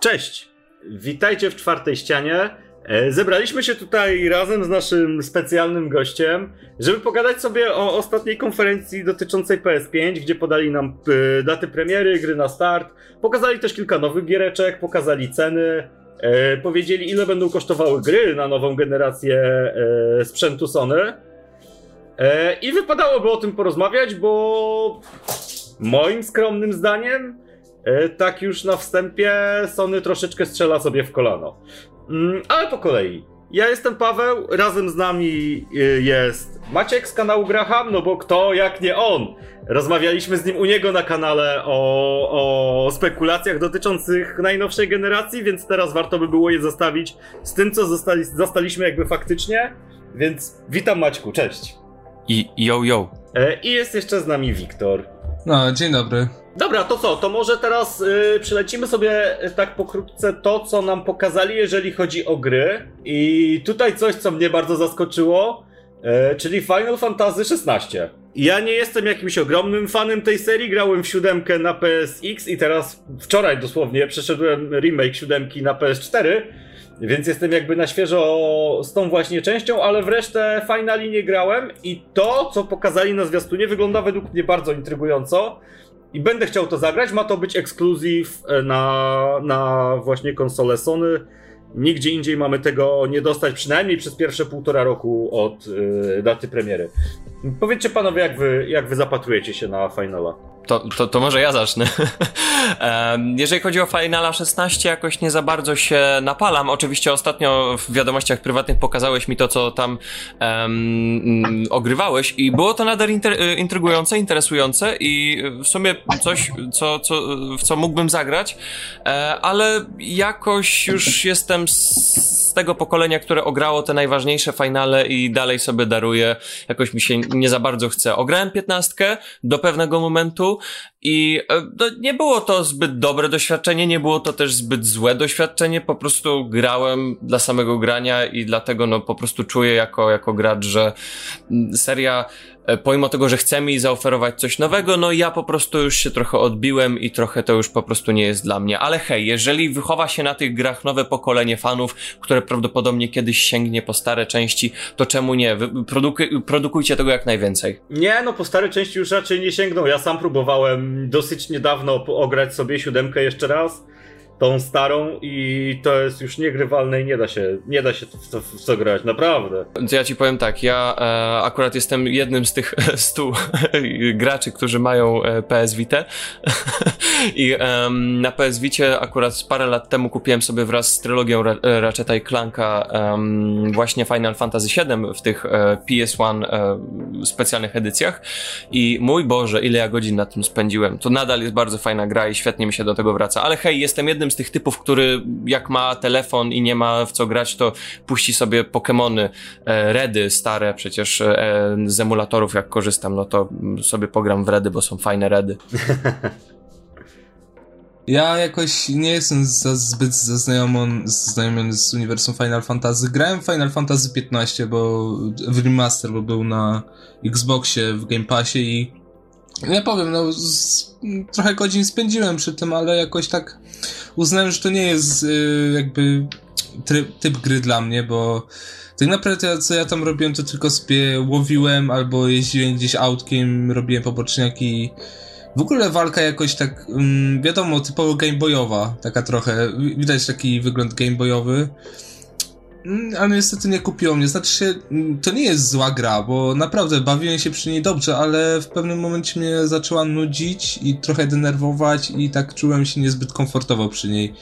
Cześć! Witajcie w czwartej ścianie. E, zebraliśmy się tutaj razem z naszym specjalnym gościem, żeby pogadać sobie o ostatniej konferencji dotyczącej PS5, gdzie podali nam e, daty premiery, gry na start, pokazali też kilka nowych giereczek, pokazali ceny, e, powiedzieli ile będą kosztowały gry na nową generację sprzętu Sony. I wypadałoby o tym porozmawiać, bo moim skromnym zdaniem tak już na wstępie Sony troszeczkę strzela sobie w kolano. Mm, ale po kolei. Ja jestem Paweł, razem z nami e, jest Maciek z kanału Graham, no bo kto jak nie on. Rozmawialiśmy z nim u niego na kanale o, o spekulacjach dotyczących najnowszej generacji, więc teraz warto by było je zostawić z tym, co zostali, zostaliśmy jakby faktycznie. Więc witam Maćku, cześć. I yo yo. E, I jest jeszcze z nami Wiktor. No, dzień dobry. Dobra, to co? To może teraz yy, przylecimy sobie y, tak pokrótce to, co nam pokazali, jeżeli chodzi o gry. I tutaj coś, co mnie bardzo zaskoczyło, yy, czyli Final Fantasy XVI. Ja nie jestem jakimś ogromnym fanem tej serii, grałem w siódemkę na PSX i teraz wczoraj dosłownie przeszedłem remake siódemki na PS4, więc jestem jakby na świeżo z tą właśnie częścią, ale w resztę finali nie grałem i to, co pokazali na zwiastunie wygląda według mnie bardzo intrygująco i będę chciał to zagrać. Ma to być ekskluzyw e, na, na właśnie konsolę Sony. Nigdzie indziej mamy tego nie dostać, przynajmniej przez pierwsze półtora roku od y, daty premiery. Powiedzcie panowie, jak wy, jak wy zapatrujecie się na Finala? To, to, to może ja zacznę. Jeżeli chodzi o Finala 16, jakoś nie za bardzo się napalam. Oczywiście ostatnio w wiadomościach prywatnych pokazałeś mi to, co tam um, ogrywałeś i było to nadal inter, intrygujące, interesujące i w sumie coś, co, co, w co mógłbym zagrać, e, ale jakoś już jestem z tego pokolenia, które ograło te najważniejsze finale i dalej sobie daruję. Jakoś mi się nie za bardzo chce. Ograłem 15 do pewnego momentu, i e, no, nie było to zbyt dobre doświadczenie, nie było to też zbyt złe doświadczenie, po prostu grałem dla samego grania i dlatego no po prostu czuję jako, jako gracz, że mm, seria pomimo tego, że chce mi zaoferować coś nowego, no ja po prostu już się trochę odbiłem i trochę to już po prostu nie jest dla mnie. Ale hej, jeżeli wychowa się na tych grach nowe pokolenie fanów, które prawdopodobnie kiedyś sięgnie po stare części, to czemu nie? Produkuj, produkujcie tego jak najwięcej. Nie, no po stare części już raczej nie sięgną. Ja sam próbowałem dosyć niedawno ograć sobie siódemkę jeszcze raz tą starą i to jest już niegrywalne i nie da się, nie da się w co, w grać, naprawdę. Ja ci powiem tak, ja e, akurat jestem jednym z tych stu graczy, którzy mają e, PS Vita i e, na PS akurat parę lat temu kupiłem sobie wraz z trylogią Ra Ratcheta i Clanka właśnie Final Fantasy VII w tych e, PS1 e, specjalnych edycjach i mój Boże, ile ja godzin na tym spędziłem. To nadal jest bardzo fajna gra i świetnie mi się do tego wraca, ale hej, jestem jednym z tych typów, który jak ma telefon i nie ma w co grać, to puści sobie Pokémony, e, Redy stare, przecież e, z emulatorów jak korzystam, no to sobie pogram w Redy, bo są fajne Redy. Ja jakoś nie jestem za, zbyt zaznajomiony, z uniwersum Final Fantasy. Grałem Final Fantasy 15, bo w remaster, bo był na Xboxie w Game Passie i ja powiem, no z, trochę godzin spędziłem przy tym, ale jakoś tak uznałem, że to nie jest y, jakby tryb, typ gry dla mnie, bo tak naprawdę co ja tam robiłem, to tylko sobie łowiłem albo jeździłem gdzieś autkiem, robiłem poboczniaki. W ogóle walka jakoś tak, um, wiadomo, typowo gameboyowa, taka trochę, widać taki wygląd gameboyowy. Mm, ale niestety nie kupiło mnie. Znaczy się, mm, to nie jest zła gra, bo naprawdę bawiłem się przy niej dobrze, ale w pewnym momencie mnie zaczęła nudzić i trochę denerwować i tak czułem się niezbyt komfortowo przy niej.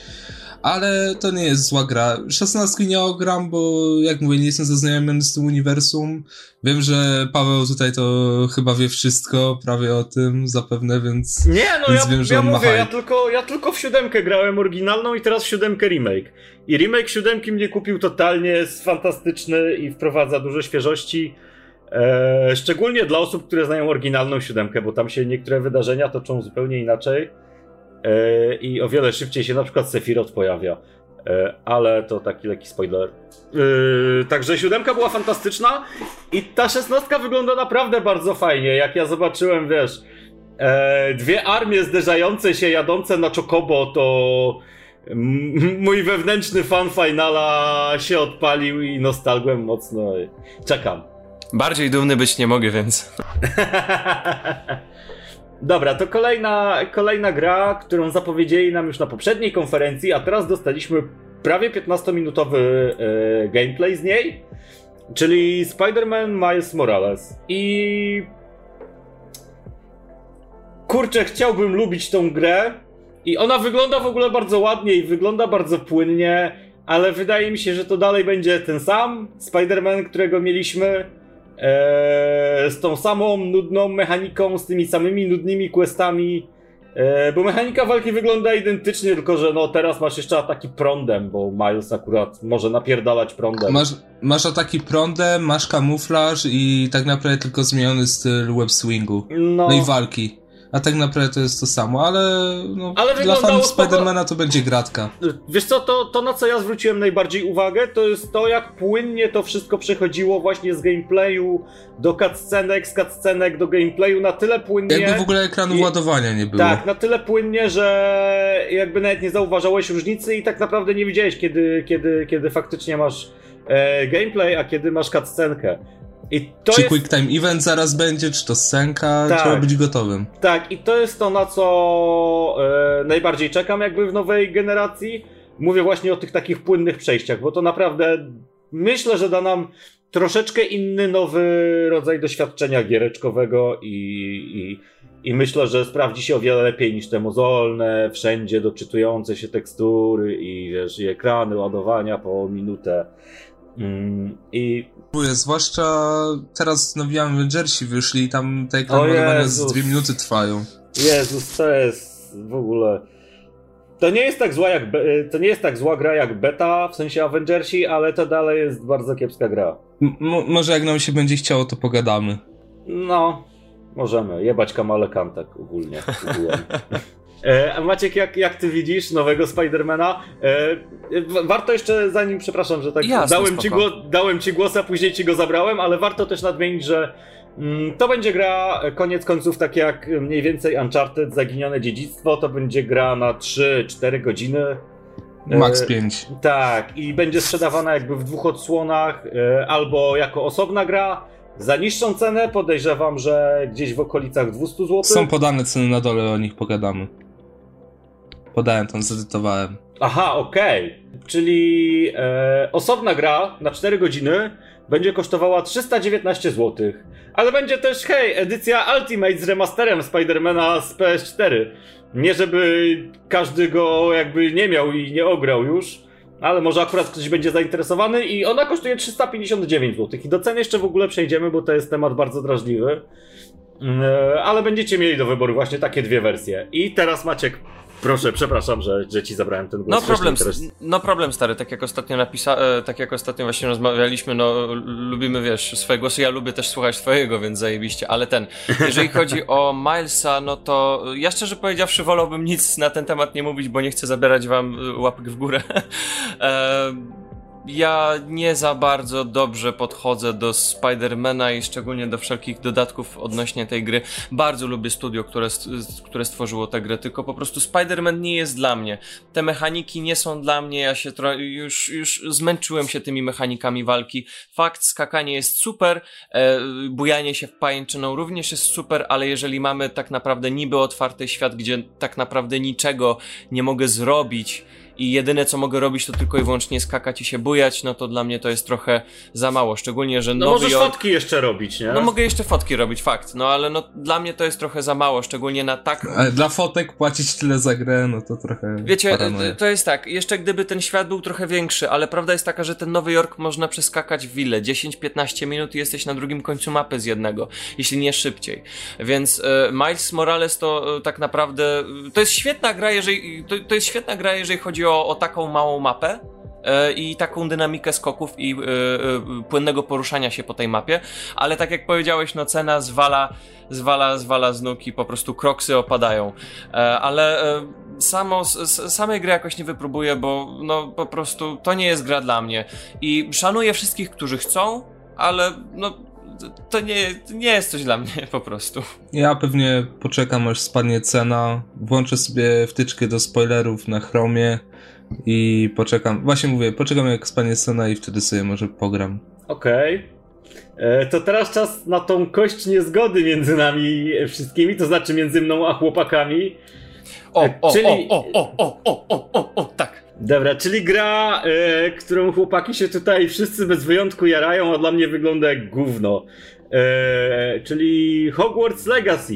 Ale to nie jest zła gra. 16 nie ogram, bo jak mówię, nie jestem zaznajomiony z tym uniwersum. Wiem, że Paweł tutaj to chyba wie wszystko prawie o tym zapewne, więc. Nie, no więc ja, wiem, że ja mówię, ja tylko, ja tylko w siódemkę grałem oryginalną i teraz w siódemkę remake. I remake siódemki mnie kupił totalnie, jest fantastyczny i wprowadza dużo świeżości. Eee, szczególnie dla osób, które znają oryginalną siódemkę, bo tam się niektóre wydarzenia toczą zupełnie inaczej. Eee, I o wiele szybciej się na przykład Sephiroth pojawia. Eee, ale to taki lekki spoiler. Eee, także siódemka była fantastyczna i ta szesnastka wygląda naprawdę bardzo fajnie. Jak ja zobaczyłem, wiesz, dwie armie zderzające się, jadące na Chocobo, to mój wewnętrzny fan finala się odpalił i nostalgłem mocno. Czekam. Bardziej dumny być nie mogę, więc. Dobra, to kolejna, kolejna gra, którą zapowiedzieli nam już na poprzedniej konferencji, a teraz dostaliśmy prawie 15-minutowy e, gameplay z niej, czyli Spider-Man Miles Morales. I kurczę, chciałbym lubić tą grę. I ona wygląda w ogóle bardzo ładnie i wygląda bardzo płynnie, ale wydaje mi się, że to dalej będzie ten sam Spider-Man, którego mieliśmy. Eee, z tą samą nudną mechaniką, z tymi samymi nudnymi questami. Eee, bo mechanika walki wygląda identycznie, tylko że no teraz masz jeszcze ataki prądem, bo Miles akurat może napierdalać prądem. Masz, masz ataki prądem, masz kamuflaż i tak naprawdę tylko zmieniony styl web swingu. No, no i walki. A tak naprawdę to jest to samo, ale, no, ale dla fanów Spidermana to będzie gratka. Wiesz co, to, to na co ja zwróciłem najbardziej uwagę, to jest to jak płynnie to wszystko przechodziło właśnie z gameplayu do cutscenek, z cutscenek do gameplayu, na tyle płynnie... Jakby w ogóle ekranu I, ładowania nie było. Tak, na tyle płynnie, że jakby nawet nie zauważałeś różnicy i tak naprawdę nie widziałeś, kiedy, kiedy, kiedy faktycznie masz e, gameplay, a kiedy masz cutscenkę. I to czy jest... Quick Time Event zaraz będzie, czy to scenka, tak, trzeba być gotowym. Tak, i to jest to, na co e, najbardziej czekam jakby w nowej generacji. Mówię właśnie o tych takich płynnych przejściach, bo to naprawdę myślę, że da nam troszeczkę inny, nowy rodzaj doświadczenia giereczkowego i, i, i myślę, że sprawdzi się o wiele lepiej niż te mozolne, wszędzie doczytujące się tekstury i wiesz, i ekrany ładowania po minutę. Mm, I... Zwłaszcza teraz nowi Avengersi wyszli i tam te ekrany z dwie minuty trwają. Jezus, to jest w ogóle... To nie jest tak zła jak be... to nie jest tak zła gra jak beta, w sensie Avengersi, ale to dalej jest bardzo kiepska gra. M może jak nam się będzie chciało, to pogadamy. No, możemy. Jebać Kamale Kantek ogólnie. E, a Maciek, jak, jak ty widzisz nowego Spidermana? E, warto jeszcze, zanim, przepraszam, że tak Jasne, dałem, ci głos, dałem ci głos, a później ci go zabrałem, ale warto też nadmienić, że mm, to będzie gra, koniec końców, tak jak mniej więcej Uncharted, Zaginione Dziedzictwo, to będzie gra na 3-4 godziny. Max 5. E, tak, i będzie sprzedawana jakby w dwóch odsłonach, e, albo jako osobna gra, za niższą cenę podejrzewam, że gdzieś w okolicach 200 zł. Są podane ceny na dole, o nich pogadamy podałem tam, zedytowałem. Aha, okej. Okay. Czyli e, osobna gra na 4 godziny będzie kosztowała 319 zł. Ale będzie też, hej, edycja Ultimate z remasterem Spidermana z PS4. Nie żeby każdy go jakby nie miał i nie ograł już, ale może akurat ktoś będzie zainteresowany i ona kosztuje 359 zł. I do cen jeszcze w ogóle przejdziemy, bo to jest temat bardzo drażliwy. E, ale będziecie mieli do wyboru właśnie takie dwie wersje. I teraz Maciek, Proszę, przepraszam, że, że ci zabrałem ten głos. No problem, no problem stary, tak jak ostatnio napisa e, tak jak ostatnio właśnie rozmawialiśmy, no lubimy, wiesz, swoje głosy, ja lubię też słuchać twojego, więc zajebiście, ale ten, jeżeli chodzi o Milesa, no to ja szczerze powiedziawszy wolałbym nic na ten temat nie mówić, bo nie chcę zabierać wam łapek w górę. ja nie za bardzo dobrze podchodzę do Spidermana i szczególnie do wszelkich dodatków odnośnie tej gry. Bardzo lubię studio, które, które stworzyło tę grę, tylko po prostu Spiderman nie jest dla mnie. Te mechaniki nie są dla mnie, ja się już, już zmęczyłem się tymi mechanikami walki. Fakt, skakanie jest super, e, bujanie się w pajęczyną również jest super, ale jeżeli mamy tak naprawdę niby otwarty świat, gdzie tak naprawdę niczego nie mogę zrobić, i jedyne co mogę robić to tylko i wyłącznie skakać i się bujać, no to dla mnie to jest trochę za mało, szczególnie, że no Nowy możesz Jork... fotki jeszcze robić, nie? No mogę jeszcze fotki robić, fakt, no ale no dla mnie to jest trochę za mało, szczególnie na tak... Ale dla fotek płacić tyle za grę, no to trochę... Wiecie, paranoja. to jest tak, jeszcze gdyby ten świat był trochę większy, ale prawda jest taka, że ten Nowy Jork można przeskakać w ile? 10-15 minut i jesteś na drugim końcu mapy z jednego, jeśli nie szybciej. Więc e, Miles Morales to e, tak naprawdę, to jest świetna gra, jeżeli, to, to jest świetna gra, jeżeli chodzi o, o taką małą mapę, e, i taką dynamikę skoków i y, y, płynnego poruszania się po tej mapie, ale tak jak powiedziałeś, no cena zwala, zwala, zwala z nóg i po prostu kroksy opadają. Ale samo, s, samej gry jakoś nie wypróbuję, bo no po prostu to nie jest gra dla mnie. I szanuję wszystkich, którzy chcą, ale no to nie, nie jest coś dla mnie po prostu. Ja pewnie poczekam aż spadnie cena, włączę sobie wtyczkę do spoilerów na Chromie i poczekam, właśnie mówię, poczekam jak spadnie cena i wtedy sobie może pogram. Okej. E, To teraz czas na tą kość niezgody między nami wszystkimi, to znaczy między mną a chłopakami. O, o, Czyli- o, o, o, o, o, o, o, tak. Dobra, czyli gra, e, którą chłopaki się tutaj wszyscy bez wyjątku jarają, a dla mnie wygląda jak gówno. E, czyli Hogwarts Legacy.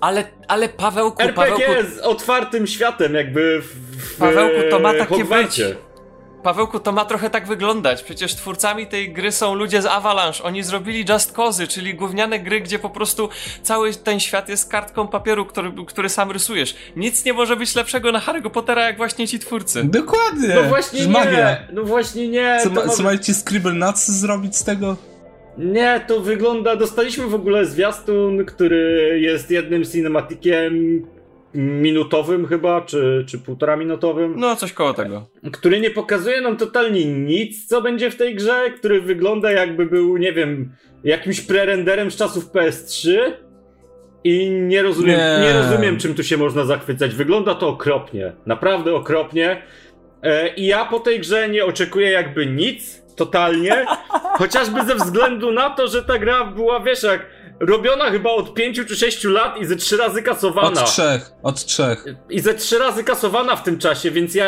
Ale, ale Pawełku, RPG Pawełku, z otwartym światem, jakby w Pawełku, to ma e, takie Hogwarcie. być. Pawełku, to ma trochę tak wyglądać. Przecież twórcami tej gry są ludzie z Avalanche. Oni zrobili Just Cause, czyli gówniane gry, gdzie po prostu cały ten świat jest kartką papieru, który, który sam rysujesz. Nic nie może być lepszego na Harry'ego Pottera, jak właśnie ci twórcy. Dokładnie! No właśnie nie, magia. no właśnie nie. Co, ma, co mają ci Scribble Nuts zrobić z tego? Nie, to wygląda. Dostaliśmy w ogóle zwiastun, który jest jednym cinematikiem minutowym chyba, czy, czy półtora minutowym, No, coś koło tego. który nie pokazuje nam totalnie nic, co będzie w tej grze, który wygląda jakby był, nie wiem, jakimś prerenderem z czasów PS3. I nie rozumiem, nie. Nie. rozumiem, czym tu się można zachwycać. Wygląda to okropnie. Naprawdę okropnie. E, I ja po tej grze nie oczekuję jakby nic, totalnie. Chociażby ze względu na to, że ta gra była, wiesz, jak robiona chyba od 5 czy 6 lat i ze 3 razy kasowana. Od trzech, od trzech. I ze 3 razy kasowana w tym czasie, więc ja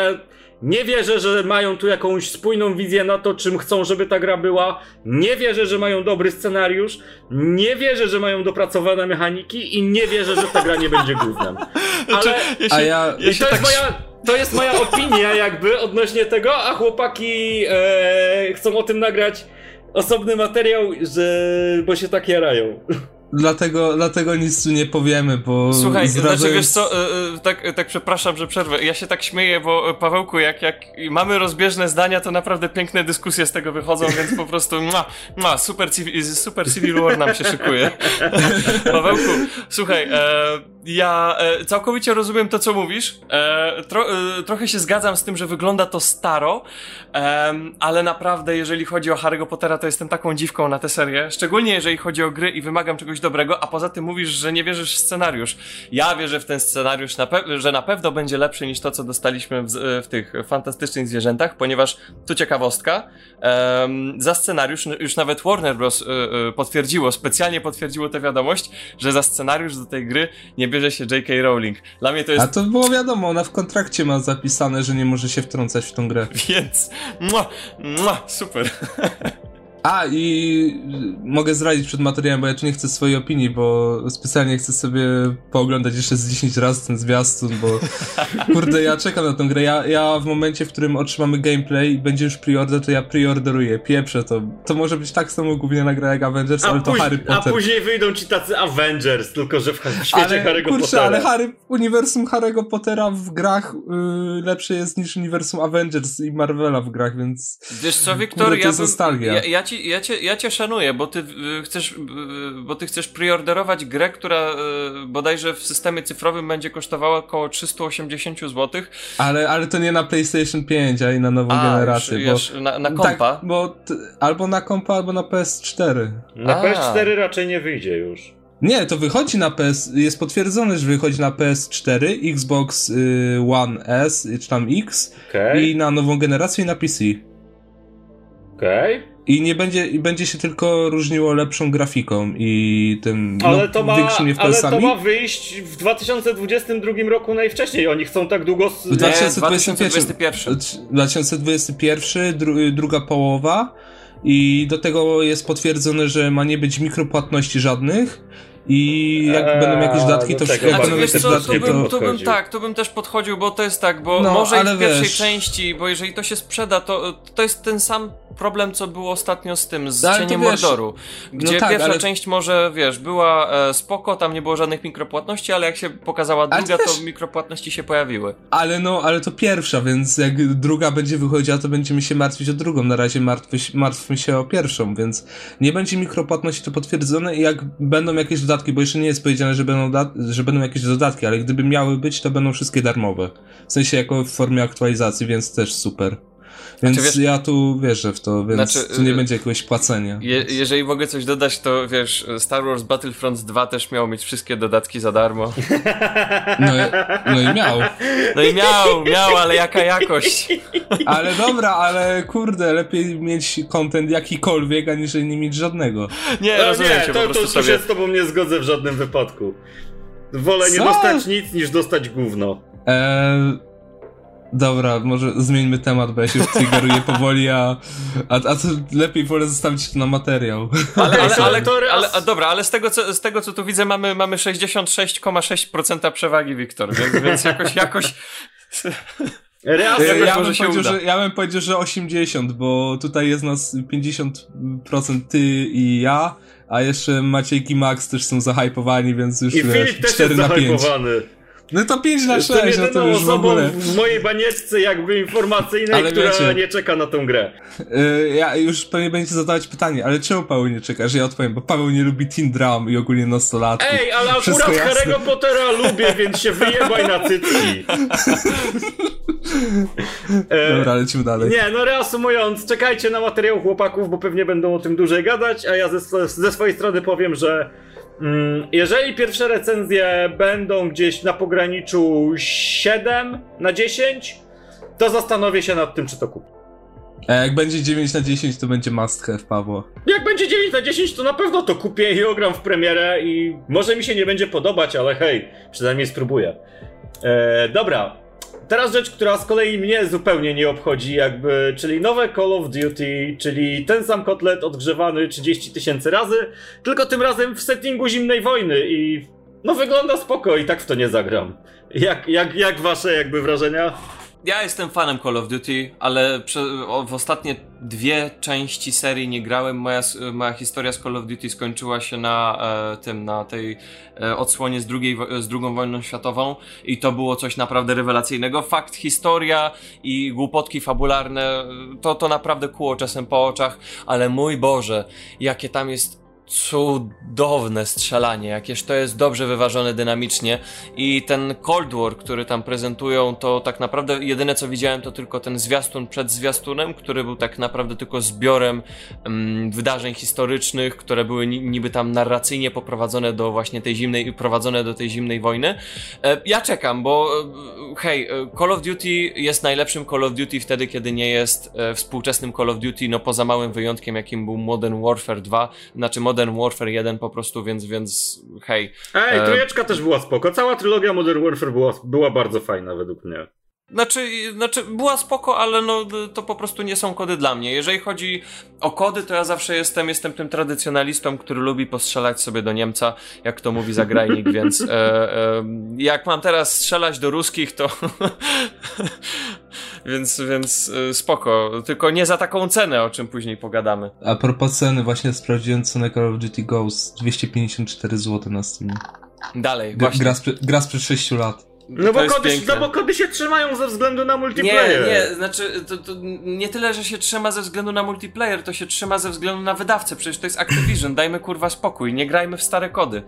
nie wierzę, że mają tu jakąś spójną wizję na to, czym chcą, żeby ta gra była. Nie wierzę, że mają dobry scenariusz. Nie wierzę, że mają dopracowane mechaniki i nie wierzę, że ta gra nie będzie gównem. Znaczy, Ale A ja- ja i się to, tak jest moja, to jest moja opinia jakby odnośnie tego, a chłopaki e, chcą o tym nagrać osobny materiał, że, bo się tak jarają. Dlatego, dlatego nic tu nie powiemy, bo Słuchaj, zdradzając... znaczy wiesz co, y, y, tak, tak przepraszam, że przerwę. Ja się tak śmieję, bo y, Pawełku, jak, jak mamy rozbieżne zdania, to naprawdę piękne dyskusje z tego wychodzą, więc po prostu mua, mua, super, super Civil War nam się szykuje. Pawełku, słuchaj, e, ja e, całkowicie rozumiem to, co mówisz. E, tro, e, trochę się zgadzam z tym, że wygląda to staro, ale naprawdę, jeżeli chodzi o Harry'ego Pottera, to jestem taką dziwką na tę serię. Szczególnie jeżeli chodzi o gry i wymagam czegoś dobrego, a poza tym mówisz, że nie wierzysz w scenariusz. Ja wierzę w ten scenariusz, na że na pewno będzie lepszy niż to, co dostaliśmy w, z- w tych fantastycznych zwierzętach, ponieważ tu ciekawostka, za scenariusz już nawet Warner Bros. y, y, potwierdziło, specjalnie potwierdziło tę wiadomość, że za scenariusz do tej gry nie bierze się J.K. Rowling. Dla mnie to jest A to było wiadomo, ona w kontrakcie ma zapisane, że nie może się wtrącać w tą grę. Więc, mua, mua, super. A i mogę zdradzić przed materiałem, bo ja tu nie chcę swojej opinii, bo specjalnie chcę sobie pooglądać jeszcze z 10 razy ten zwiastun, bo kurde, ja czekam na tę grę. Ja, ja w momencie, w którym otrzymamy gameplay i będzie już preorder, to ja preorderuję, pieprzę to. To może być tak samo gówniana gra jak Avengers, ale to Harry a Potter. później wyjdą ci tacy Avengers, tylko że w, w świecie Harry'ego kurczę, Pottera. ale Harry, uniwersum Harry'ego Pottera w grach y, lepsze jest niż uniwersum Avengers i Marvela w grach, więc Wiesz co, Wiktor, Kurde, to ja, jest bym, nostalgia. ja, ja, ci, ja, cię, ja cię szanuję, bo ty y, chcesz, y, bo ty chcesz preorderować grę, która y, bodajże w systemie cyfrowym będzie kosztowała około 380 zł. ale, ale to nie na PlayStation 5, a i na nową A, generację, już, bo już na, na kompa. Tak, bo t- albo na kompa, albo na PS4. Na A. PS4 raczej nie wyjdzie już. Nie, to wychodzi na PS, jest potwierdzone, że wychodzi na PS4, Xbox y, One S, czy tam X Okej, i na nową generację i na PC. okej. I nie będzie, i będzie się tylko różniło lepszą grafiką i tym Ale, no, to ma, większymi ale to FPS-ami. ma wyjść w 2022 roku najwcześniej. Oni chcą tak długo. W Nie, 2021. 2021. 2021, dru, druga połowa i do tego jest potwierdzone, że ma nie być mikropłatności żadnych i jak Eee, będą jakieś dodatki, to jak tego Znaczy, będą jakieś co, dodatki, tu bym, to... bym tak, tu bym też podchodził, bo to jest tak, bo No, może i w pierwszej wiesz- części, bo jeżeli to się sprzeda, to, to jest ten sam problem, co było ostatnio z tym, z No, ale Cieniem wiesz- Mordoru, gdzie tak, pierwsza ale- część może, wiesz, była e, spoko, tam nie było żadnych mikropłatności, ale jak się pokazała druga, to to wiesz- mikropłatności się pojawiły. Ale no, ale to pierwsza, więc jak druga będzie wychodziła, to będziemy się martwić o drugą. Na razie martwy, martwmy się o pierwszą, więc nie będzie mikropłatności to potwierdzone i jak będą jakieś dodatki, bo jeszcze nie jest powiedziane, że będą, że będą jakieś dodatki, ale gdyby miały być, to będą wszystkie darmowe. W sensie jako w formie aktualizacji, więc też super. Więc znaczy, wiesz, ja tu wierzę w to, więc znaczy, tu nie y, będzie jakiegoś płacenia. Je, jeżeli mogę coś dodać, to wiesz, Star Wars Battlefront 2 też miał mieć wszystkie dodatki za darmo. No, no i miał. No i miał, miał, ale jaka jakość. Ale dobra, ale kurde, lepiej mieć content jakikolwiek, aniżeli nie mieć żadnego. Nie, no, rozumiem nie, cię, to, po prostu to, sobie... się z tobą nie zgodzę w żadnym wypadku. Wolę Co? nie dostać nic, niż dostać gówno. Eee, dobra, może zmieńmy temat, bo ja się triggeruję powoli, a, a, a to lepiej wolę zostawić to na materiał. Ale, ale, ale, ale, ale dobra, ale z tego, co, z tego co tu widzę mamy, mamy 66,6% przewagi, Wiktor, więc, więc jakoś, jakoś Raz, ja, ja, bym powiedział, że, ja bym powiedział, że 80, bo tutaj jest nas 50% ty i ja, a jeszcze Maciejki Max też są zahypowani, więc już I wiesz, Filip 4 na 5. No to 5 na 6, no to już w mojej banieczce jakby informacyjnej, ale która wiecie, nie czeka na tą grę. Yy, ja już pewnie będziecie zadawać pytanie, ale czemu Paweł nie czeka, że ja odpowiem, bo Paweł nie lubi Teen Drum i ogólnie nastolatków. Ej, ale akurat Harry'ego Pottera lubię, więc się wyjebaj na cycki. Dobra, lecimy dalej. Nie, no reasumując, czekajcie na materiał chłopaków, bo pewnie będą o tym dłużej gadać, a ja ze, ze swojej strony powiem, że jeżeli pierwsze recenzje będą gdzieś na pograniczu 7 na 10, to zastanowię się nad tym, czy to kupię. A jak będzie 9 na 10, to będzie must have, Paweł. Jak będzie 9 na 10, to na pewno to kupię i ogram w premierę i może mi się nie będzie podobać, ale hej, przynajmniej spróbuję. E, dobra, Teraz rzecz, która z kolei mnie zupełnie nie obchodzi, jakby, czyli nowe Call of Duty, czyli ten sam kotlet odgrzewany 30 tysięcy razy, tylko tym razem w settingu zimnej wojny i no wygląda spoko i tak w to nie zagram. Jak, jak, jak wasze jakby wrażenia? Ja jestem fanem Call of Duty, ale w ostatnie dwie części serii nie grałem. Moja, moja historia z Call of Duty skończyła się na e, tym, na tej e, odsłonie z, drugiej, z drugą wojną światową i to było coś naprawdę rewelacyjnego. Fakt, historia i głupotki fabularne, to, to naprawdę kłuło czasem po oczach, ale mój Boże, jakie tam jest cudowne strzelanie, jakież to jest dobrze wyważone dynamicznie i ten Cold War, który tam prezentują, to tak naprawdę jedyne co widziałem to tylko ten zwiastun przed zwiastunem, który był tak naprawdę tylko zbiorem um, wydarzeń historycznych, które były niby tam narracyjnie poprowadzone do właśnie tej zimnej, prowadzone do tej zimnej wojny. E, ja czekam, bo e, hej, e, Call of Duty jest najlepszym Call of Duty wtedy, kiedy nie jest współczesnym Call of Duty, no poza małym wyjątkiem, jakim był Modern Warfare 2, znaczy Modern Modern Warfare 1 po prostu, więc, więc hej. Ej, e, trójeczka też była spoko. Cała trylogia Modern Warfare była, była bardzo fajna według mnie. Znaczy, znaczy, była spoko, ale no, to po prostu nie są kody dla mnie. Jeżeli chodzi o kody, to ja zawsze jestem, jestem tym tradycjonalistą, który lubi postrzelać sobie do Niemca, jak to mówi zagrajnik, więc e, e, jak mam teraz strzelać do ruskich, to więc, więc e, spoko. Tylko nie za taką cenę, o czym później pogadamy. A propos ceny, właśnie sprawdziłem cenę Call of Duty Ghost 254 zł na Steam. Dalej, właśnie. Gra, gra sprzed 6 lat. No bo, kody, no bo kody się trzymają ze względu na multiplayer. Nie, nie, znaczy to, to, nie tyle, że się trzyma ze względu na multiplayer, to się trzyma ze względu na wydawcę. Przecież to jest Activision, dajmy kurwa spokój, nie grajmy w stare kody.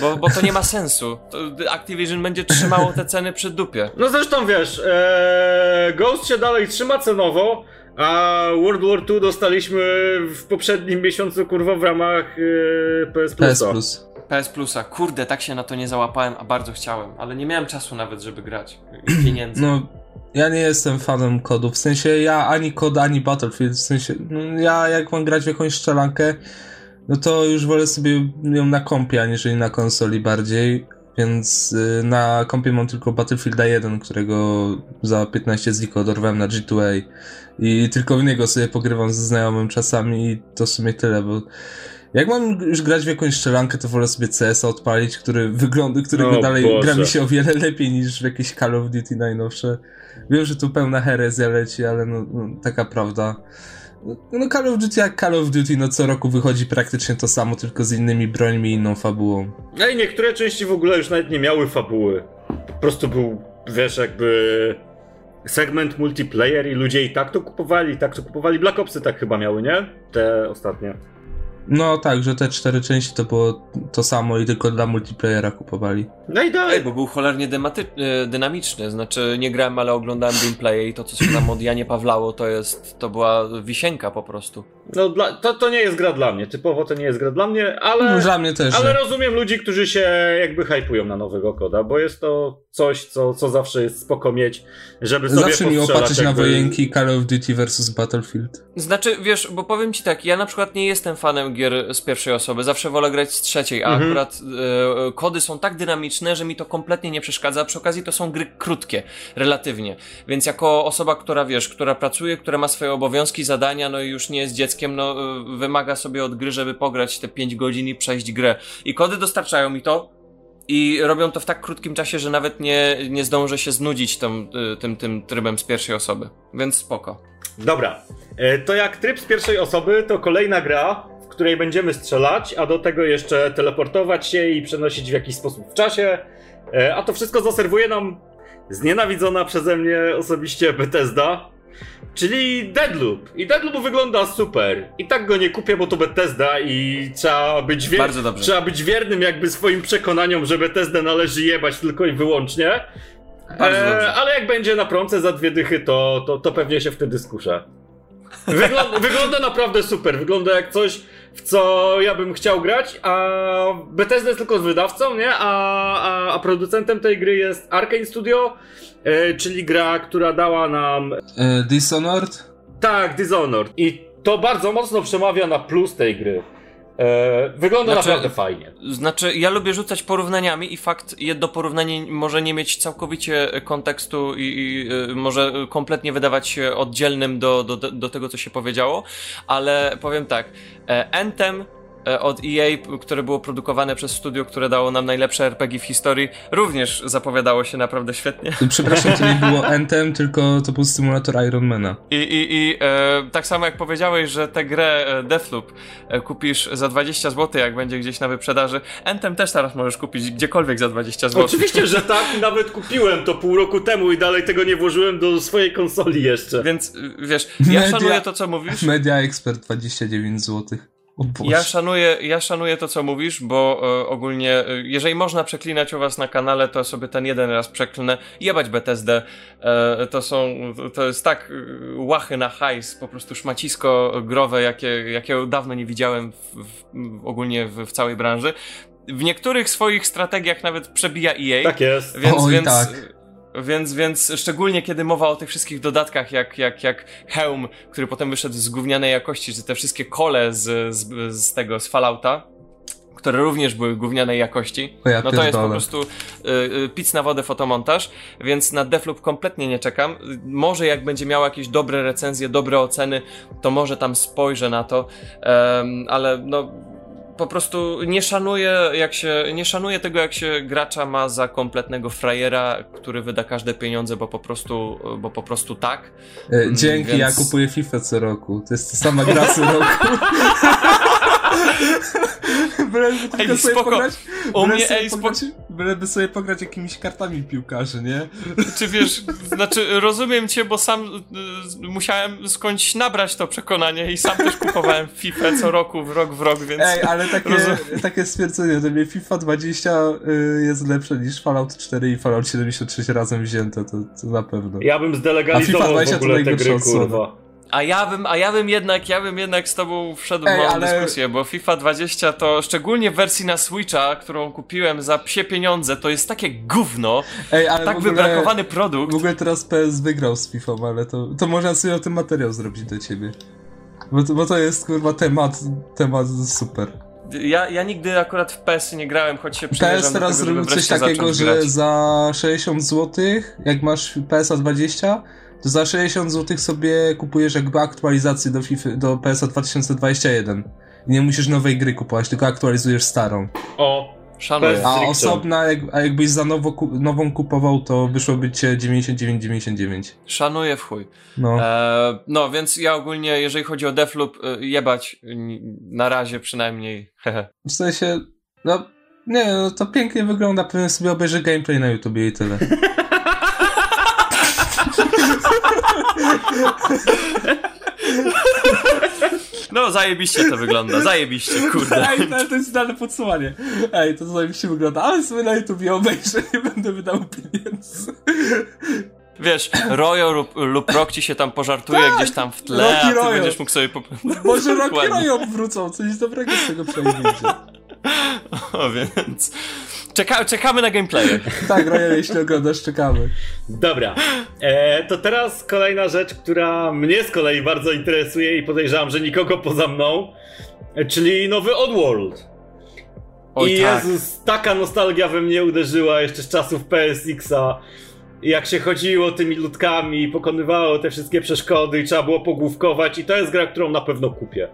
Bo, bo to nie ma sensu. To Activision będzie trzymało te ceny przy dupie. No zresztą wiesz, ee, Ghost się dalej trzyma cenowo, a World War II dostaliśmy w poprzednim miesiącu kurwa w ramach e, PS Plus. PS Plus. PS Plusa. Kurde, tak się na to nie załapałem, a bardzo chciałem, ale nie miałem czasu nawet, żeby grać. Pieniędzy. No, ja nie jestem fanem kodów. W sensie ja ani kod, ani Battlefield. W sensie, no, ja jak mam grać w jakąś strzelankę, no to już wolę sobie ją na kompie, aniżeli na konsoli bardziej. Więc y, na kompie mam tylko Battlefielda 1, którego za 15 zliko odorwałem na G2A i tylko w niego sobie pogrywam ze znajomym czasami i to w sumie tyle, bo jak mam już grać w jakąś strzelankę, to wolę sobie CS odpalić, który wygląda, którego dalej Boże. gra mi się o wiele lepiej niż w jakieś Call of Duty najnowsze. Wiem, że tu pełna herezja leci, ale no, no taka prawda. No Call of Duty jak Call of Duty, no co roku wychodzi praktycznie to samo, tylko z innymi brońmi i inną fabułą. No i niektóre części w ogóle już nawet nie miały fabuły. Po prostu był, wiesz, jakby segment multiplayer i ludzie i tak to kupowali, i tak to kupowali. Black Opsy tak chyba miały, nie? Te ostatnie. No tak, że te cztery części to było to samo i tylko dla multiplayera kupowali. No i dalej. Ej, bo był cholernie y, dynamiczny, znaczy nie grałem, ale oglądałem gameplaye i to, co się tam od Janie Pawlało, to jest, to była wisienka po prostu. No, dla, to, to nie jest gra dla mnie. Typowo to nie jest gra dla mnie, ale. No, dla mnie też. Ale nie. rozumiem ludzi, którzy się jakby hypują na nowego koda, bo jest to coś, co, co zawsze jest spoko mieć, żeby sobie Zawsze miło postrzelać patrzeć na jakby- wojenki Call of Duty vs Battlefield. Znaczy, wiesz, bo powiem ci tak, ja na przykład nie jestem fanem gier z pierwszej osoby, zawsze wolę grać z trzeciej, a Mhm. akurat e, kody są tak dynamiczne, że mi to kompletnie nie przeszkadza. Przy okazji to są gry krótkie, relatywnie. Więc jako osoba, która wiesz, która pracuje, która ma swoje obowiązki, zadania, no i już nie jest dzieckiem, no e, wymaga sobie od gry, żeby pograć te 5 godzin i przejść grę. I kody dostarczają mi to, i robią to w tak krótkim czasie, że nawet nie, nie zdążę się znudzić y, tym, tym trybem z pierwszej osoby. Więc spoko. Dobra, e, to jak tryb z pierwszej osoby, to kolejna gra, w której będziemy strzelać, a do tego jeszcze teleportować się i przenosić w jakiś sposób w czasie. E, A to wszystko zaserwuje nam znienawidzona przeze mnie osobiście Bethesda, czyli Deadloop. I Deadloop wygląda super. I tak go nie kupię, bo to Bethesda i trzeba być, wier- trzeba być wiernym jakby swoim przekonaniom, że Bethesdę należy jebać tylko i wyłącznie. Bardzo E, dobrze. ale jak będzie na promce za dwie dychy, to, to, to pewnie się wtedy skuszę. Wygląda, wygląda naprawdę super. Wygląda jak coś, w co ja bym chciał grać, a Bethesda jest tylko wydawcą, nie? A, a, a producentem tej gry jest Arkane Studio, e, czyli gra, która dała nam E, Dishonored? tak, Dishonored. I to bardzo mocno przemawia na plus tej gry. E, wygląda Znaczy- naprawdę fajnie. Znaczy, ja lubię rzucać porównaniami i fakt, jedno porównanie może nie mieć całkowicie kontekstu i, i y, może kompletnie wydawać się oddzielnym do, do, do tego, co się powiedziało, ale powiem tak, e, Anthem e, od EA, które było produkowane przez studio, które dało nam najlepsze RPG w historii, również zapowiadało się naprawdę świetnie. Przepraszam, to nie było Anthem, tylko to był symulator Ironmana. I, i, i e, tak samo jak powiedziałeś, że tę grę e, Deathloop e, kupisz za 20 zł, jak będzie gdzieś na wyprzedaży, Anthem też teraz możesz kupić gdziekolwiek za 20 zł. Oczywiście, że tak. Nawet kupiłem to pół roku temu i dalej tego nie włożyłem do swojej konsoli jeszcze. Więc wiesz, ja Media- szanuję to, co mówisz. Media Expert 29 zł. Ja szanuję, ja szanuję to, co mówisz, bo e, ogólnie, e, jeżeli można przeklinać u was na kanale, to sobie ten jeden raz przeklnę. Jebać BTSD. E, to są, to jest tak e, łachy na hajs, po prostu szmacisko growe, jakie, jakie dawno nie widziałem w, w, ogólnie w, w całej branży. W niektórych swoich strategiach nawet przebija EA. Tak jest. Więc, Oj, więc, tak. Więc, więc szczególnie kiedy mowa o tych wszystkich dodatkach, jak, jak, jak Helm, który potem wyszedł z gównianej jakości, czy te wszystkie kole z, z, z tego, z Fallouta, które również były gównianej jakości, ja no to jest po pierdolę. prostu y, y, pic na wodę fotomontaż, więc na Defloop kompletnie nie czekam. Może jak będzie miał jakieś dobre recenzje, dobre oceny, to może tam spojrzę na to, em, ale no po prostu nie szanuję, jak się, nie szanuję tego, jak się gracza ma za kompletnego frajera, który wyda każde pieniądze, bo po prostu, bo po prostu tak. E, Dzięki, więc- ja kupuję FIFA co roku. To jest ta sama gra co roku. Byleby tylko Ej, sobie spoko. pograć, U byleby mnie, sobie ej, spoko. pograć, byleby sobie pograć jakimiś kartami piłkarzy, nie? Czy wiesz, znaczy rozumiem cię, bo sam y, musiałem skądś nabrać to przekonanie i sam też kupowałem FIFA co roku, w rok w rok, więc... Ej, ale takie, Rozumiem. takie stwierdzenie, że mnie FIFA 20 y, jest lepsze niż Fallout 4 i Fallout 76 razem wzięte, to, to na pewno. Ja bym A zdelegalizował FIFA w 20 to ogóle te gry, kurwa. A ja bym, a ja bym jednak, ja bym jednak z tobą wszedł Ej, w małą ale- dyskusję, bo FIFA 20 to szczególnie w wersji na Switcha, którą kupiłem za psie pieniądze, to jest takie gówno, Ej, ale tak w ogóle, wybrakowany w produkt. ogóle teraz PS wygrał z FIFA, ale to, to można sobie o tym materiał zrobić do ciebie. Bo to, bo to jest kurwa temat, temat super. Ja, ja nigdy akurat w PS nie grałem, choć się przymierzam PS teraz zrobił coś takiego, że grać. za 60 zł, jak masz PSA 20, to za 60 zł sobie kupujesz jakby aktualizację do, FIFA, do PSA 2021. I nie musisz nowej gry kupować, tylko aktualizujesz starą. O, Szanuję. A osobna, jak, a jakbyś za nowo, ku- nową kupował, to wyszłoby cię 99,99. Szanuję w chuj. No. E, no, więc ja ogólnie, jeżeli chodzi o Defloop, e, jebać na razie przynajmniej. hehe. W sensie, no, nie, no to pięknie wygląda, pewnie sobie obejrzę gameplay na YouTubie i tyle. No, zajebiście to wygląda, zajebiście, kurde. Ej, ale to jest idealne podsumowanie. Ej, to zajebiście wygląda, ale sobie na YouTubie obejrzę, nie będę wydał pieniędzy. Wiesz, Royo lub, lub Rock się tam pożartuje tak, gdzieś tam w tle, Rocky a ty Royo. będziesz mógł sobie... Po... Może Rocky Royo wrócą, coś dobrego z tego przejdzie. O, więc... Czeka, czekamy na gameplay. tak, Royo, jeśli oglądasz, czekamy. Dobra, e, to teraz kolejna rzecz, która mnie z kolei bardzo interesuje i podejrzewam, że nikogo poza mną, czyli nowy Oddworld. Oj, I tak. Jezus, taka nostalgia we mnie uderzyła jeszcze z czasów PSX-a jak się chodziło tymi ludkami, pokonywało te wszystkie przeszkody i trzeba było pogłówkować i to jest gra, którą na pewno kupię.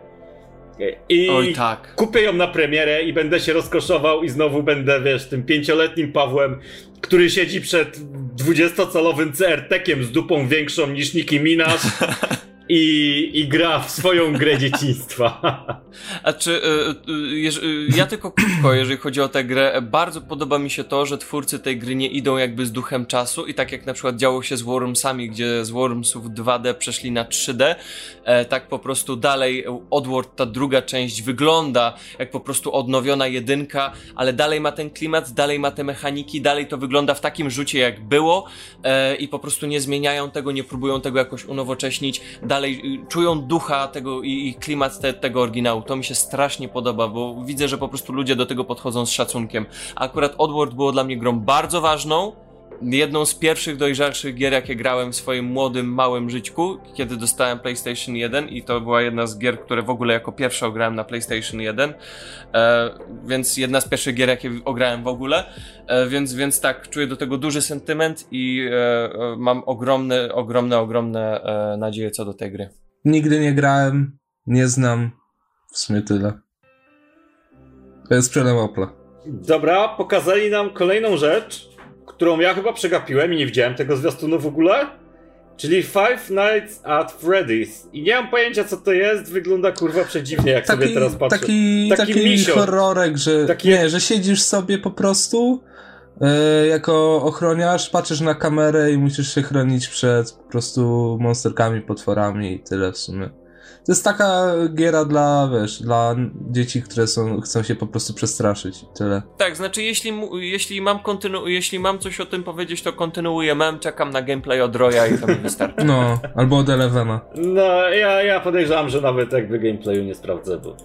I Oj, tak. kupię ją na premierę i będę się rozkoszował i znowu będę, wiesz, tym pięcioletnim Pawłem, który siedzi przed 20-calowym CRT-kiem z dupą większą niż Nicki Minaj i, i gra w swoją grę dzieciństwa. A czy y, y, y, ja tylko krótko, jeżeli chodzi o tę grę, bardzo podoba mi się to, że twórcy tej gry nie idą jakby z duchem czasu i tak jak na przykład działo się z Wormsami, gdzie z Wormsów 2D przeszli na 3D, e, tak po prostu dalej Oddworld, ta druga część wygląda jak po prostu odnowiona jedynka, ale dalej ma ten klimat, dalej ma te mechaniki, dalej to wygląda w takim rzucie jak było e, i po prostu nie zmieniają tego, nie próbują tego jakoś unowocześnić, dalej dalej y, czują ducha tego i, i klimat te, tego oryginału. To mi się strasznie podoba, bo widzę, że po prostu ludzie do tego podchodzą z szacunkiem. Akurat Oddworld było dla mnie grą bardzo ważną, jedną z pierwszych dojrzalszych gier, jakie grałem w swoim młodym, małym żyćku, kiedy dostałem PlayStation 1 i to była jedna z gier, które w ogóle jako pierwsza ograłem na PlayStation 1, e, więc jedna z pierwszych gier, jakie ograłem w ogóle, e, więc, więc tak, czuję do tego duży sentyment i e, e mam ogromne, ogromne, ogromne e, nadzieje co do tej gry. Nigdy nie grałem, nie znam, w sumie tyle. To jest przelem Opla. Dobra, pokazali nam kolejną rzecz, którą ja chyba przegapiłem i nie widziałem tego zwiastunu w ogóle. Czyli Five Nights at Freddy's. I nie mam pojęcia co to jest, wygląda kurwa przedziwnie, jak taki, sobie teraz patrzę. Taki, taki, taki horrorek, że, taki... nie, że siedzisz sobie po prostu yy, jako ochroniarz, patrzysz na kamerę i musisz się chronić przed po prostu monsterkami, potworami i tyle w sumie. To jest taka giera dla, wiesz, dla dzieci, które są, chcą się po prostu przestraszyć. Tyle. Tak, znaczy jeśli, jeśli, mam kontynu- jeśli mam coś o tym powiedzieć, to kontynuuję mem, czekam na gameplay od Roya i to mi wystarczy. No, albo od Elevena. No, ja, ja podejrzewam, że nawet jakby gameplayu nie sprawdzę, bo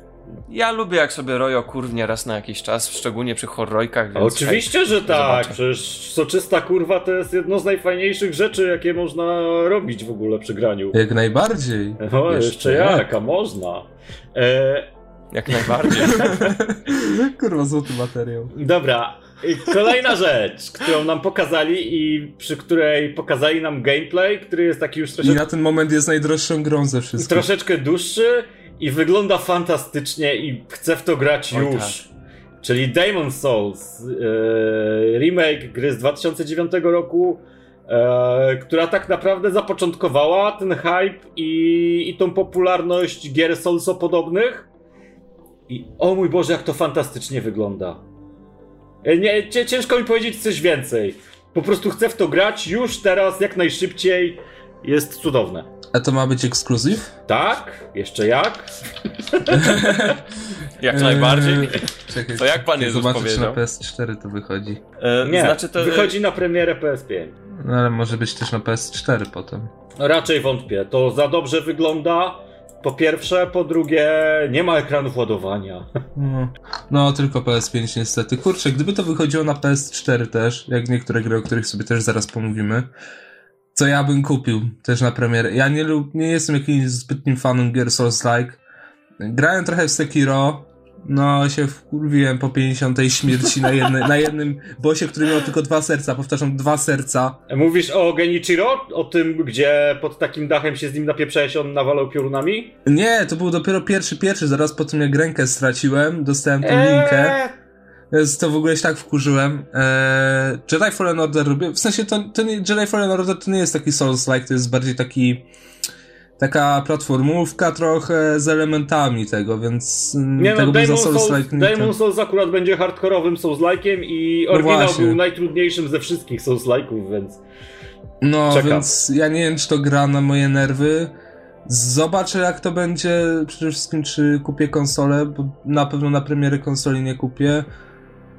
ja lubię jak sobie Royo kurwnie raz na jakiś czas, szczególnie przy horrojkach. Więc Oczywiście, hej, że tak. Zobaczę. Przecież soczysta kurwa to jest jedno z najfajniejszych rzeczy, jakie można robić w ogóle przy graniu. Jak najbardziej. No, jeszcze, jeszcze jak, a można. E... Jak najbardziej. kurwa, złoty materiał. Dobra. Kolejna rzecz, którą nam pokazali i przy której pokazali nam gameplay, który jest taki już troszeczkę... I na ten moment jest najdroższą grą ze wszystkich. Troszeczkę dłuższy i wygląda fantastycznie i chcę w to grać Oj, już. Tak. Czyli Demon Souls, yy, remake gry z 2009 roku, yy, która tak naprawdę zapoczątkowała ten hype i, i tą popularność gier Soulso podobnych. I o mój Boże, jak to fantastycznie wygląda. E, nie, ciężko mi powiedzieć coś więcej. Po prostu chcę w to grać już teraz, jak najszybciej. Jest cudowne. A to ma być ekskluzyw? Tak, jeszcze jak? jak najbardziej. Eee, czekaj, to jak pan Jezus zobaczyć, powiedział? na PS4 to wychodzi. Eee, Nie, znaczy to... wychodzi na premierę PS5. No ale może być też na PS4 potem. Raczej wątpię. To za dobrze wygląda. Po pierwsze, po drugie, nie ma ekranów ładowania. No, no, tylko PS5 niestety. Kurczę, gdyby to wychodziło na PS4 też, jak niektóre gry, o których sobie też zaraz pomówimy, co ja bym kupił też na premierę. Ja nie, lub, nie jestem jakimś zbytnim fanem gier Souls-like. Grałem trochę w Sekiro, no się wkurwiłem po 50 śmierci na, jedne, na jednym bosie, który miał tylko dwa serca, powtarzam, dwa serca. Mówisz o Genichiro? O tym, gdzie pod takim dachem się z nim napieprzałeś, on nawalał piorunami? Nie, to był dopiero pierwszy, pierwszy, zaraz po tym jak rękę straciłem, dostałem tą eee. linkę. Więc to w ogóle się tak wkurzyłem. Eee, Jedi Fallen Order robię, w sensie to, to nie, Jedi Fallen Order to nie jest taki Souls-like, to jest bardziej taki taka platformówka trochę z elementami tego, więc nie no, tego no, Demon Souls, Souls, Demon Souls akurat będzie hardkorowym Souls-like'iem i oryginał no był najtrudniejszym ze wszystkich Souls-like'ów, więc No, Czekam. więc ja nie wiem, czy to gra na moje nerwy. Zobaczę jak to będzie, przede wszystkim czy kupię konsolę, bo na pewno na premiery konsoli nie kupię,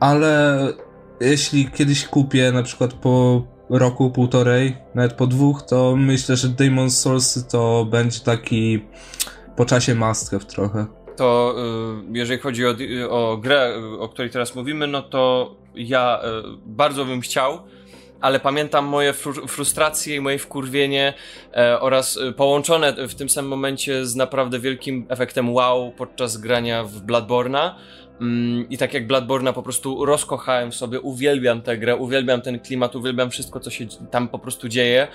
ale jeśli kiedyś kupię, na przykład po roku, półtorej, nawet po dwóch, to myślę, że Demon Souls to będzie taki po czasie must trochę. To y, jeżeli chodzi o, o grę, o której teraz mówimy, no to ja y, bardzo bym chciał, ale pamiętam moje fru frustracje i moje wkurwienie e, oraz e, połączone w tym samym momencie z naprawdę wielkim efektem wow podczas grania w Bloodborne'a. Mm, I tak jak Bloodborne'a po prostu rozkochałem sobie, uwielbiam tę grę, uwielbiam ten klimat, uwielbiam wszystko, co się tam po prostu dzieje,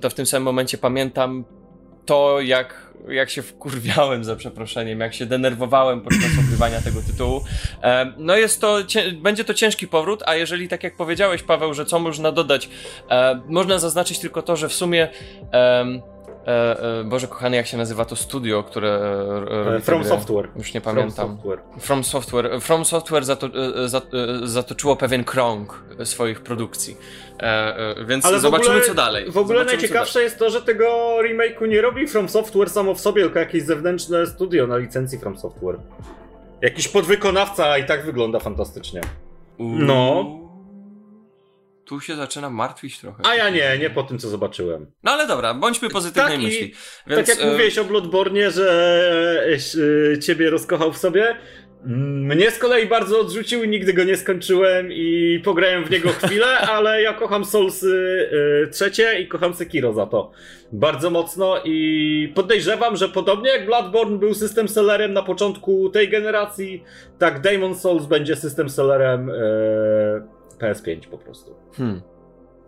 to w tym samym momencie pamiętam to, jak jak się wkurwiałem za przeproszeniem, jak się denerwowałem podczas ogrywania tego tytułu. No jest to, będzie to ciężki powrót, a jeżeli tak jak powiedziałeś Paweł, że co można dodać, można zaznaczyć tylko to, że w sumie Boże kochany, jak się nazywa to studio, które e, From Software. Już nie pamiętam. From Software. From Software, From Software zato, zatoczyło pewien krąg swoich produkcji. Więc Ale zobaczymy ogóle, co dalej. W ogóle zobaczymy, najciekawsze jest to, że tego remake'u nie robi From Software samo w sobie, tylko jakieś zewnętrzne studio na licencji From Software. Jakiś podwykonawca i tak wygląda fantastycznie. No tu się zaczyna martwić trochę. A ja nie, nie po tym, co zobaczyłem. No ale dobra, bądźmy pozytywnej tak myśli. Więc, tak jak e... mówiłeś o Bloodborne, że e, ciebie rozkochał w sobie, mnie z kolei bardzo odrzucił i nigdy go nie skończyłem i pograłem w niego chwilę, ale ja kocham Soulsy y, trzecie i kocham Sekiro za to bardzo mocno i podejrzewam, że podobnie jak Bloodborne był system sellerem na początku tej generacji, tak Demon Souls będzie system sellerem y, PS5 po prostu. Hmm.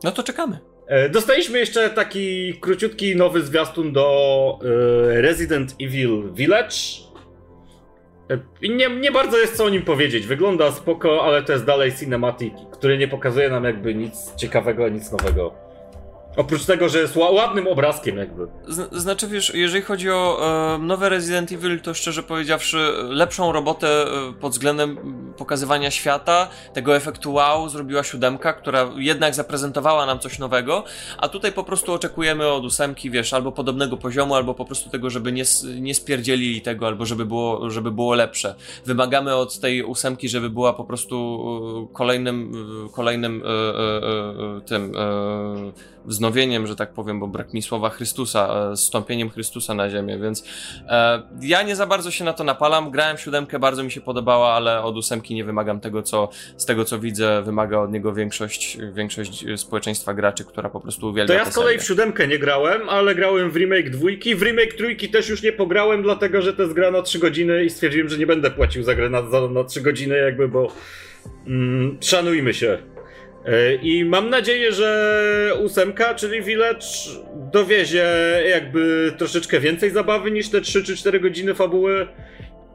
No to czekamy. E, dostaliśmy jeszcze taki króciutki nowy zwiastun do e, Resident Evil Village. E, nie, nie bardzo jest co o nim powiedzieć. Wygląda spoko, ale to jest dalej cinematic, który nie pokazuje nam jakby nic ciekawego, nic nowego. Oprócz tego, że jest ładnym obrazkiem jakby. znaczy wiesz, jeżeli chodzi o e, nowe Resident Evil, to szczerze powiedziawszy lepszą robotę e, pod względem pokazywania świata, tego efektu wow zrobiła siódemka, która jednak zaprezentowała nam coś nowego, a tutaj po prostu oczekujemy od ósemki, wiesz, albo podobnego poziomu, albo po prostu tego, żeby nie, nie spierdzielili tego, albo żeby było, żeby było lepsze. Wymagamy od tej ósemki, żeby była po prostu e, kolejnym, e, kolejnym e, tym wznowieniem, że tak powiem, bo brak mi słowa Chrystusa, e, stąpieniem Chrystusa na ziemię, więc e, ja nie za bardzo się na to napalam. Grałem siódemkę, bardzo mi się podobała, ale od ósemki nie wymagam tego, co z tego co widzę, wymaga od niego większość, większość społeczeństwa graczy, która po prostu uwielbia. To ja z kolei w siódemkę nie grałem, ale grałem w remake dwójki. W remake trójki też już nie pograłem, dlatego że to jest gra na 3 godziny i stwierdziłem, że nie będę płacił za grę na, za, na 3 godziny, jakby, bo mm, szanujmy się. E, I mam nadzieję, że ósemka, czyli Village, dowiezie jakby troszeczkę więcej zabawy niż te 3 czy 4 godziny fabuły.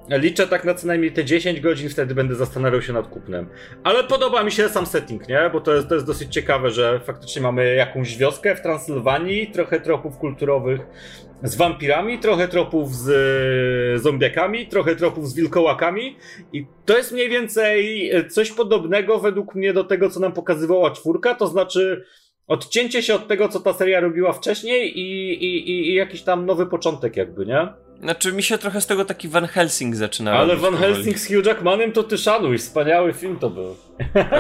Liczę tak na co najmniej te 10 godzin, wtedy będę zastanawiał się nad kupnem. Ale podoba mi się sam setting, nie? Bo to jest, to jest dosyć ciekawe, że faktycznie mamy jakąś wioskę w Transylwanii, trochę tropów kulturowych z wampirami, trochę tropów z e, zombiakami, trochę tropów z wilkołakami i to jest mniej więcej coś podobnego według mnie do tego, co nam pokazywała czwórka, to znaczy odcięcie się od tego, co ta seria robiła wcześniej i, i, i, jakiś tam nowy początek jakby, nie? Znaczy mi się trochę z tego taki Van Helsing zaczyna Ale Van Helsing z Hugh Jackmanem to ty szanuj, wspaniały film to był.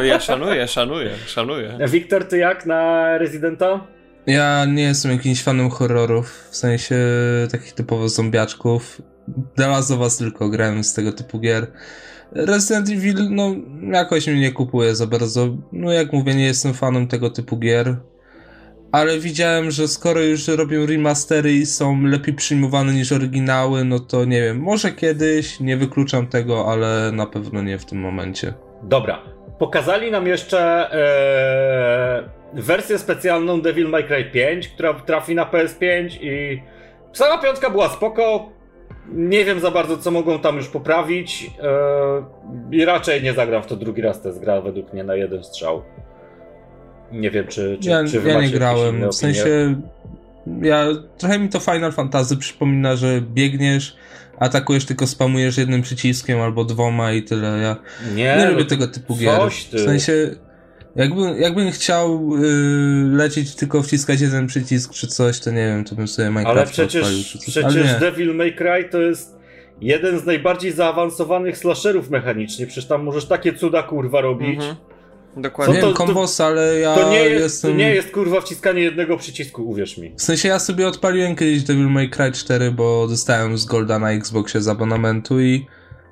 ja szanuję, szanuję, szanuję. Wiktor, ty jak na Residenta? Ja nie jestem jakimś fanem horrorów, w sensie takich typowo zombiaczków. Dla was tylko grałem z tego typu gier. Resident Evil, no, jakoś mnie nie kupuje za bardzo. No, jak mówię, nie jestem fanem tego typu gier. Ale widziałem, że skoro już robią remastery i są lepiej przyjmowane niż oryginały, no to nie wiem, może kiedyś, nie wykluczam tego, ale na pewno nie w tym momencie. Dobra. Pokazali nam jeszcze ee wersję specjalną Devil May Cry 5, która trafi na PS5 i sama piątka była spoko. Nie wiem za bardzo, co mogą tam już poprawić. Yy, I raczej nie zagram w to drugi raz. To jest gra według mnie na jeden strzał. Nie wiem, czy, czy, ja, czy ja nie grałem. W sensie, ja, trochę mi to Final Fantasy przypomina, że biegniesz, atakujesz, tylko spamujesz jednym przyciskiem albo dwoma i tyle. Ja nie, nie lubię tego typu gier. W sensie, Jakby, jakbym chciał yy, lecieć tylko wciskać jeden przycisk czy coś, to nie wiem, to bym sobie Minecraft Ale przecież, odpalił, czy coś. przecież Ale Devil May Cry to jest jeden z najbardziej zaawansowanych slasherów mechanicznie. Przecież tam możesz takie cuda kurwa robić. Mhm. nie. Dokładnie. nie to- wiem, to- kombos, ale ja To nie jest, jestem... to nie jest kurwa wciskanie jednego przycisku, uwierz mi. W sensie ja sobie odpaliłem kiedyś Devil May Cry 4, bo dostałem z Golda na Xboxie z abonamentu i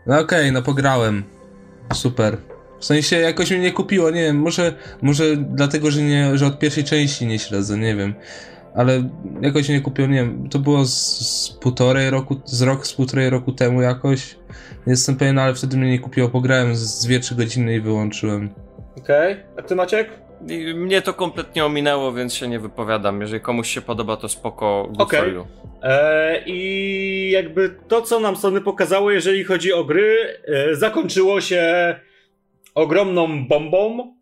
no okej, no pograłem. Super. W sensie jakoś mnie nie kupiło, nie wiem, może, może dlatego, że, nie, że od pierwszej części nie śledzę, nie wiem. Ale jakoś nie kupiło, nie wiem, to było z, z półtorej roku, z rok, z półtorej roku temu jakoś. Nie jestem pewien, ale wtedy mnie nie kupiło, pograłem z 2-3 godziny i wyłączyłem. Okej, a ty Maciek? I mnie to kompletnie ominęło, więc się nie wypowiadam. Jeżeli komuś się podoba, to spoko. good you. E, I jakby to, co nam Sony pokazało, jeżeli chodzi o gry, e, zakończyło się ogromną bombą,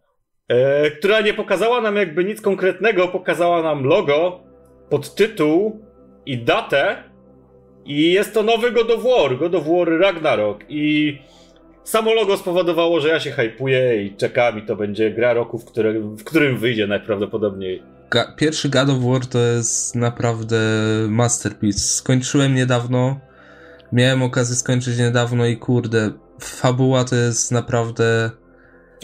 e, która nie pokazała nam jakby nic konkretnego, pokazała nam logo, podtytuł i datę. I jest to nowy God of War, God of War Ragnarok. I samo logo spowodowało, że ja się hypuję i czekam i to będzie gra roku, w, które, w którym wyjdzie najprawdopodobniej. Ga- pierwszy God of War to jest naprawdę masterpiece. Skończyłem niedawno. Miałem okazję skończyć niedawno i kurde, fabuła to jest naprawdę.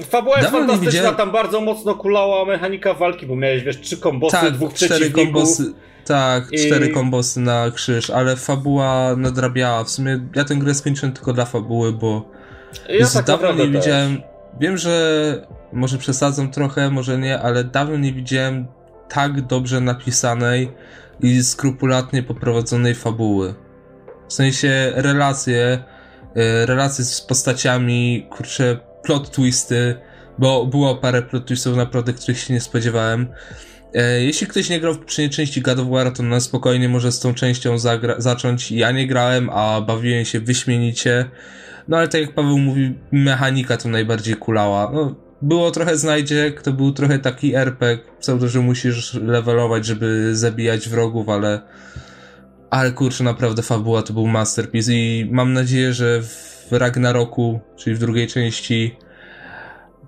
Fabuła jest Dawno fantastyczna, tam bardzo mocno kulała mechanika walki, bo miałeś, wiesz, trzy kombosy, tak, dwóch cztery kombosy. Tak, I- cztery kombosy na krzyż, ale fabuła nadrabiała. W sumie ja tę grę skończyłem tylko dla fabuły, bo Ja tak dawno nie też. widziałem. Wiem, że może przesadzam trochę, może nie, ale dawno nie widziałem tak dobrze napisanej i skrupulatnie poprowadzonej fabuły. W sensie relacje, e, relacje z postaciami, kurczę, plot twisty, bo było parę plot twistów naprawdę, których się nie spodziewałem. E, Jeśli ktoś nie grał w poprzedniej części God of War, to na spokojnie może z tą częścią zacząć. Ja nie grałem, a bawiłem się wyśmienicie. No ale tak jak Paweł mówi, mechanika tu najbardziej kulała. No, było trochę znajdziek, to był trochę taki RPG, pseudo, że musisz levelować, żeby zabijać wrogów, ale ale kurczę, naprawdę fabuła to był masterpiece i mam nadzieję, że w Ragnaroku, czyli w drugiej części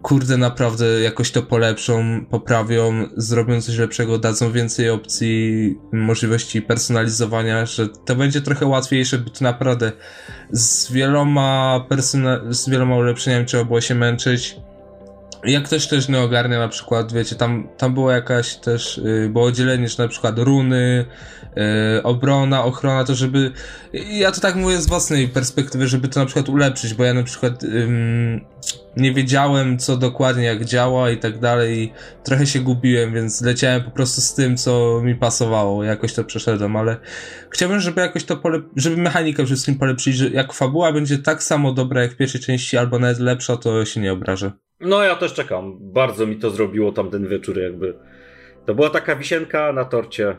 kurde, naprawdę jakoś to polepszą, poprawią, zrobią coś lepszego, dadzą więcej opcji, możliwości personalizowania, że to będzie trochę łatwiejsze, bo to naprawdę z wieloma persona- z wieloma ulepszeniami trzeba było się męczyć. Jak ktoś też nie ogarnia na przykład, wiecie, tam, tam było jakaś też, y, było dzielenie, że na przykład runy, y, obrona, ochrona, to żeby, ja to tak mówię z własnej perspektywy, żeby to na przykład ulepszyć, bo ja na przykład ym, nie wiedziałem co dokładnie jak działa i tak dalej trochę się gubiłem, więc leciałem po prostu z tym, co mi pasowało, jakoś to przeszedłem, ale chciałbym, żeby jakoś to polep- żeby mechanikę wszystkim polepszyć, że jak fabuła będzie tak samo dobra jak w pierwszej części, albo nawet lepsza, to się nie obrażę. No ja też czekam. Bardzo mi to zrobiło tamten wieczór jakby. To była taka wisienka na torcie.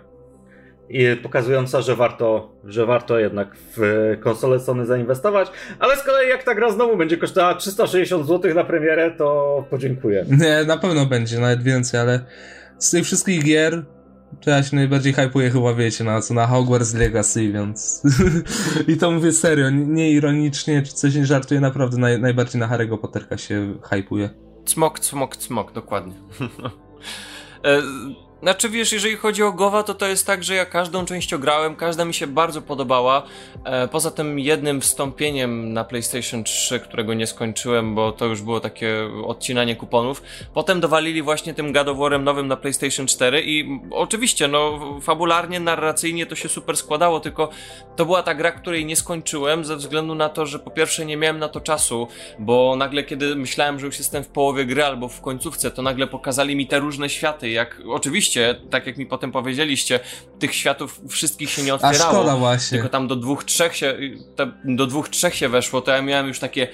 I pokazująca, że warto, że warto jednak w konsolę Sony zainwestować. Ale z kolei jak ta gra znowu będzie kosztowała 360 zł na premierę, to podziękuję. Nie, na pewno będzie, nawet więcej, ale z tych wszystkich gier to ja się najbardziej hypuję chyba, wiecie, na co, na Hogwarts Legacy, więc... I to mówię serio, nie, nie ironicznie, czy coś nie żartuję, naprawdę naj, najbardziej na Harry'ego Potterka się hypuję. Cmok, cmok, cmok, dokładnie. Znaczy wiesz, jeżeli chodzi o Gowa, to to jest tak, że ja każdą część ograłem, każda mi się bardzo podobała. E, poza tym jednym wstąpieniem na PlayStation 3, którego nie skończyłem, bo to już było takie odcinanie kuponów. Potem dowalili właśnie tym War'em nowym na PlayStation 4 i oczywiście, no fabularnie, narracyjnie to się super składało, tylko to była ta gra, której nie skończyłem ze względu na to, że po pierwsze nie miałem na to czasu, bo nagle kiedy myślałem, że już jestem w połowie gry albo w końcówce, to nagle pokazali mi te różne światy, jak oczywiście, tak jak mi potem powiedzieliście, tych światów wszystkich się nie A otwierało. szkoda właśnie. Tylko tam do dwóch, trzech się, do dwóch, trzech się weszło, to ja miałem już takie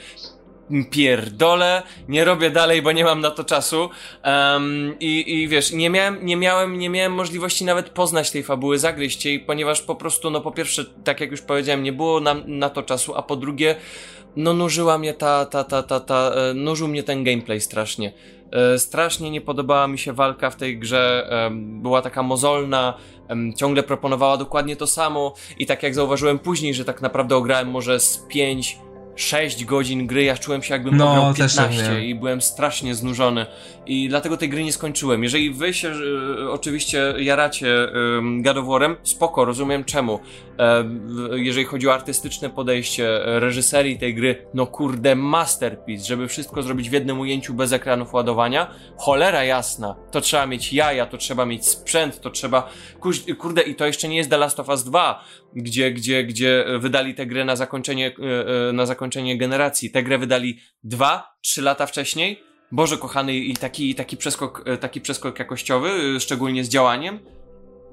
pierdolę, nie robię dalej, bo nie mam na to czasu. Em, i, I wiesz, nie miałem, nie miałem, nie miałem możliwości nawet poznać tej fabuły, zagryźć jej, ponieważ po prostu, no po pierwsze, tak jak już powiedziałem, nie było nam na to czasu, a po drugie, no nużyła mnie ta, ta, ta, ta, ta, e, nużył mnie ten gameplay strasznie. E, Strasznie nie podobała mi się walka w tej grze, była taka mozolna, ciągle proponowała dokładnie to samo i tak jak zauważyłem później, że tak naprawdę ograłem może z pięć 6 godzin gry, ja czułem się jakbym No, no, też tak 15 miałem. i byłem strasznie znużony i dlatego tej gry nie skończyłem. Jeżeli wy się e, oczywiście jaracie God of War'em, spoko, rozumiem czemu. W- jeżeli chodzi o artystyczne podejście e, reżyserii tej gry, no kurde, masterpiece, żeby wszystko zrobić w jednym ujęciu bez ekranów ładowania, cholera jasna, to trzeba mieć jaja, to trzeba mieć sprzęt, to trzeba, kurde, i to jeszcze nie jest The Last of Us 2, gdzie, gdzie, gdzie wydali tę grę na zakończenie, na zakończenie generacji. Tę grę wydali dwa, trzy lata wcześniej. Boże kochany, i taki, taki, przeskok, e, taki przeskok jakościowy, e, szczególnie z działaniem.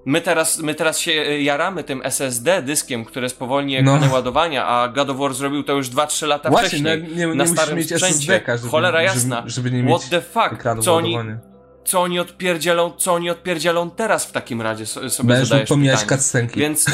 My teraz, my teraz się e, jaramy tym SSD dyskiem, które spowolni No. ekrany ładowania, a God of War zrobił to już 2-3 lata Właśnie, no, wcześniej. nie, nie na starym mieć sprzęcie. SSD-ka, żeby, Cholera jasna. Żeby, żeby What the fuck? Co oni. Co oni odpierdzielą, co oni odpierdzielą teraz w takim razie so- sobie Będziesz zadajesz pomijać cutscenki. Więc, y...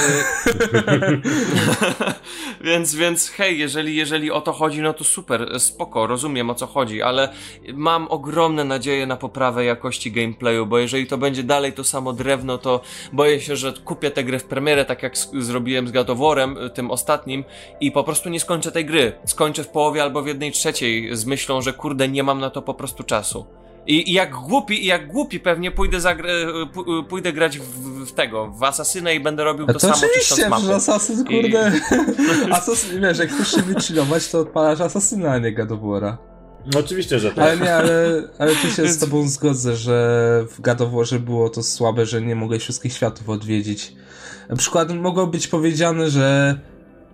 więc, więc hej, jeżeli, jeżeli o to chodzi, no to super, spoko, rozumiem o co chodzi, ale mam ogromne nadzieje na poprawę jakości gameplayu, bo jeżeli to będzie dalej to samo drewno, to boję się, że kupię tę grę w premierę, tak jak zrobiłem z War'em, y, tym ostatnim, i po prostu nie skończę tej gry. Skończę w połowie albo w jednej trzeciej z myślą, że kurde, nie mam na to po prostu czasu. I, I jak głupi, i jak głupi pewnie pójdę, zagr- e, p- pójdę grać w, w tego, w Asasynę i będę robił to, to samo oczywiście, czyszcząc że mapę. Assassin, I- kurde. Assassin, wiesz, jak chcesz się wychillować, to odpalasz Assassina, a nie God of War'a. No, oczywiście, że tak. Ale nie, ale, ale tu się z tobą zgodzę, że w God of Warze było to słabe, że nie mogłeś wszystkich światów odwiedzić. Na przykład mogło być powiedziane, że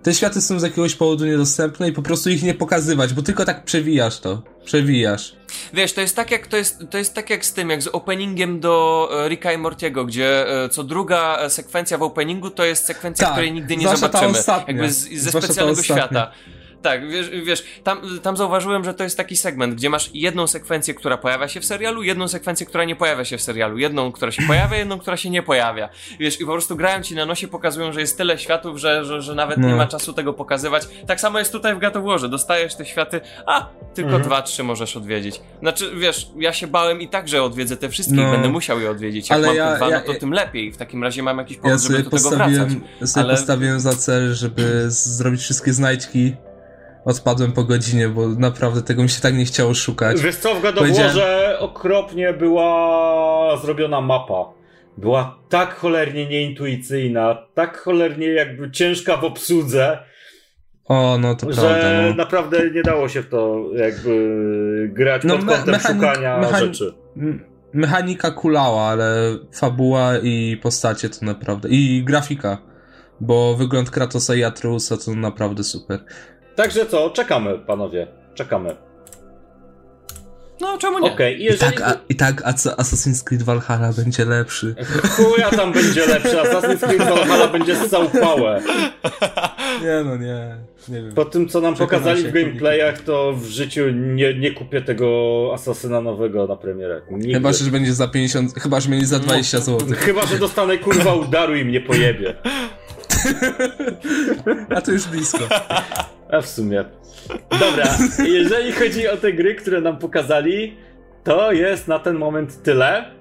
te światy są z jakiegoś powodu niedostępne i po prostu ich nie pokazywać, bo tylko tak przewijasz to. Przewijasz. Wiesz, to jest tak jak to jest, to jest tak jak z tym, jak z openingiem do e, Ricka i Mortiego, gdzie e, co druga e, sekwencja w openingu to jest sekwencja, Tak, której nigdy nie zobaczymy. ostatnia. Jakby z, ze specjalnego świata. Tak, wiesz, wiesz tam, tam zauważyłem, że to jest taki segment, gdzie masz jedną sekwencję, która pojawia się w serialu, jedną sekwencję, która nie pojawia się w serialu, jedną, która się pojawia, jedną, która się nie pojawia. Wiesz, i po prostu grają ci na nosie, pokazują, że jest tyle światów, że, że, że nawet nie No. ma czasu tego pokazywać. Tak samo jest tutaj w Warze. Dostajesz te światy, a tylko Mhm. dwa, trzy możesz odwiedzić. Znaczy, wiesz, ja się bałem i tak, że odwiedzę te wszystkie No. i będę musiał je odwiedzić. Jak Ale mam ja- dwa, ja- no to tym lepiej. W takim razie mam jakiś Ja powód, żeby sobie do tego wracać. ja sobie ale- postawiłem za cel, żeby zrobić wszystkie znajdźki. Odpadłem po godzinie, bo naprawdę tego mi się tak nie chciało szukać. Wiesz co, w Warze okropnie była zrobiona mapa. Była tak cholernie nieintuicyjna, tak cholernie jakby ciężka w obsłudze, O, no to że prawda. No. naprawdę nie dało się w to jakby grać No, pod kątem mechanik- szukania mechanik- rzeczy. Mechanika kulała, ale fabuła i postacie to naprawdę. I grafika. Bo wygląd Kratosa i Atreusa to naprawdę super. Także co, czekamy panowie, czekamy. No, czemu nie? Okej, i I jeżeli... tak, a, i tak a co Assassin's Creed Valhalla będzie lepszy. Chuja tam będzie lepszy, Assassin's Creed Valhalla będzie ssał pałę. Nie no, nie. Nie wiem. Po tym, co nam pokazali się, w gameplayach, to w życiu nie, nie kupię tego Asasyna nowego na premierę. Nigdy. Chyba, że będzie za 50, chyba, że będzie za 20 zł. Chyba, że dostanę kurwa udaru i mnie pojebie. A to już blisko. A w sumie. Dobra, jeżeli chodzi o te gry, które nam pokazali, to jest na ten moment tyle.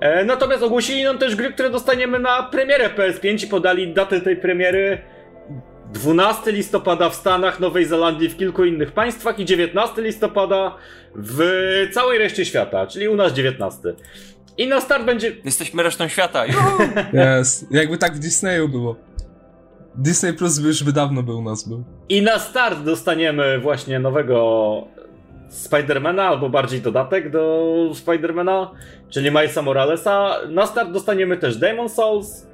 E, natomiast ogłosili nam też gry, które dostaniemy na premierę PS5 i podali datę tej premiery 12 listopada w Stanach, Nowej Zelandii, w kilku innych państwach i 19 listopada w całej reszcie świata, czyli u nas 19. I na start będzie Jesteśmy resztą świata. Jest. Jakby tak w Disneyu było. Disney Plus by już by dawno był u nas był. I na start dostaniemy właśnie nowego Spidermana, albo bardziej dodatek do Spidermana, czyli Milesa Moralesa. Na start dostaniemy też Demon Souls,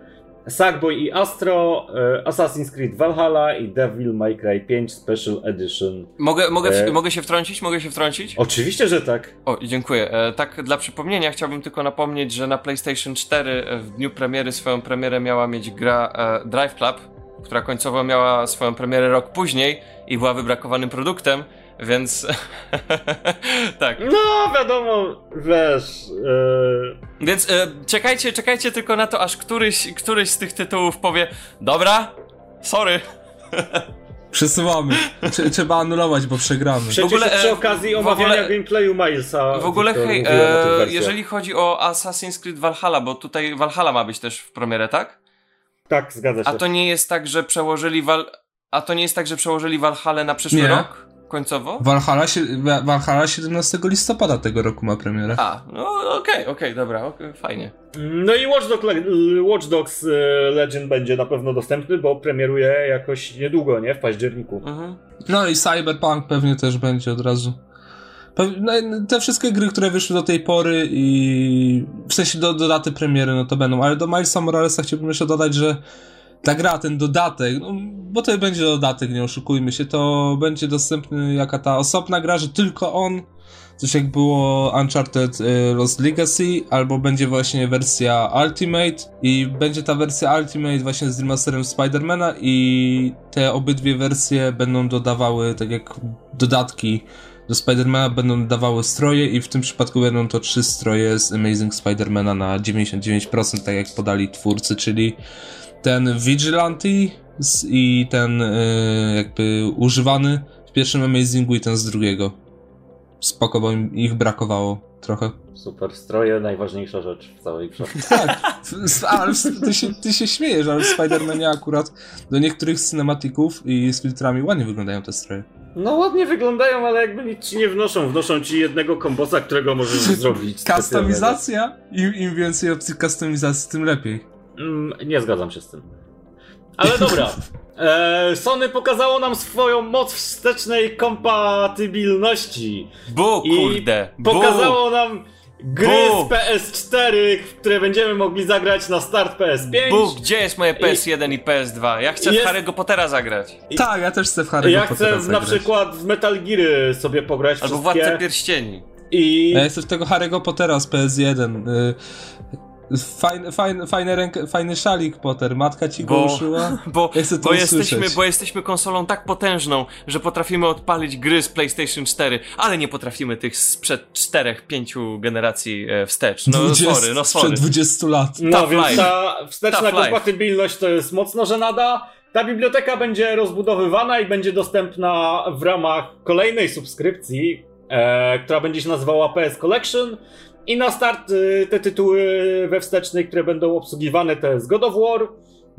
Sackboy i Astro, e, Assassin's Creed Valhalla i Devil May Cry 5 Special Edition. Mogę, mogę, E. mogę się wtrącić? Mogę się wtrącić? Oczywiście, że tak. O, dziękuję. E, tak dla przypomnienia chciałbym tylko napomnieć, że na PlayStation 4 w dniu premiery swoją premierę miała mieć gra e, Drive Club, która końcowo miała swoją premierę rok później i była wybrakowanym produktem, więc tak. No, wiadomo, wiesz... e, Więc e, czekajcie, czekajcie tylko na to, aż któryś, któryś z tych tytułów powie Dobra, sorry. Przesyłamy. Trze- trzeba anulować, bo przegramy. Przecież ogóle, przy e, okazji w omawiania ogóle- gameplayu Milesa... W ogóle hej, e, jeżeli chodzi o Assassin's Creed Valhalla, bo tutaj Valhalla ma być też w premierę, tak? Tak, zgadza się. A to nie jest tak, że przełożyli Val... A to nie jest tak, że przełożyli Valhalla na przyszły Nie. rok? Końcowo? Valhalla, się, Valhalla 17 listopada tego roku ma premierę. A, no okej, okej, dobra, okej, fajnie. No i Watch, Dog, Watch Dogs e, Legend będzie na pewno dostępny, bo premieruje jakoś niedługo, nie? W październiku. Mhm. No i Cyberpunk pewnie też będzie od razu. No, te wszystkie gry, które wyszły do tej pory i w sensie do, do daty premiery, no to będą, ale do Milesa Moralesa chciałbym jeszcze dodać, że ta gra, ten dodatek, no, bo to będzie dodatek, nie oszukujmy się, to będzie dostępny jaka ta osobna gra, że tylko on, coś jak było Uncharted y, Lost Legacy, albo będzie właśnie wersja Ultimate i będzie ta wersja Ultimate właśnie z remasterem Spidermana i te obydwie wersje będą dodawały, tak jak dodatki do Spidermana będą dodawały stroje i w tym przypadku będą to trzy stroje z Amazing Spidermana na 99%, tak jak podali twórcy, czyli ten Vigilante i ten y, jakby używany w pierwszym Amazingu i ten z drugiego. Spoko, bo ich brakowało trochę. Super, stroje, najważniejsza rzecz w całej grze. Tak, ale ty się, ty się śmiejesz, ale w Spider-Manie akurat do niektórych cinematików i z filtrami ładnie wyglądają te stroje. No ładnie wyglądają, ale jakby nic ci nie wnoszą. Wnoszą ci jednego kombosa, którego możesz zrobić. Kustomizacja? Im, Im więcej opcji kustomizacji, tym lepiej. Mm, nie zgadzam się z tym. Ale dobra. E, Sony pokazało nam swoją moc wstecznej kompatybilności. Bu, I kurde, bu. Pokazało nam gry z PS4, w które będziemy mogli zagrać na start PS5. Bu, gdzie jest moje PS1 i PS2? Ja chcę Jest- w Harry'ego Pottera zagrać. Tak, ja też chcę w Harry'ego Ja Pottera chcę w, na przykład w Metal Geary sobie pograć Albo wszystkie. Władcę Pierścieni. I Ja chcę w tego Harry'ego Pottera z PS1. Fajny, fajny, fajny, ręk, fajny szalik Potter, matka ci go Bo- uszyła? Bo, Ja chcę to bo, jesteśmy, bo jesteśmy konsolą tak potężną, że potrafimy odpalić gry z PlayStation 4, ale nie potrafimy tych sprzed 4-5 generacji e, wstecz. No 20 sorry, no Sprzed sorry. 20 lat. No Tough więc life. ta wsteczna Tough life. kompatybilność to jest mocno żenada. Ta biblioteka będzie rozbudowywana i będzie dostępna w ramach kolejnej subskrypcji, e, która będzie się nazywała PS Collection. I na start y, te tytuły we wstecznej, które będą obsługiwane to jest God of War,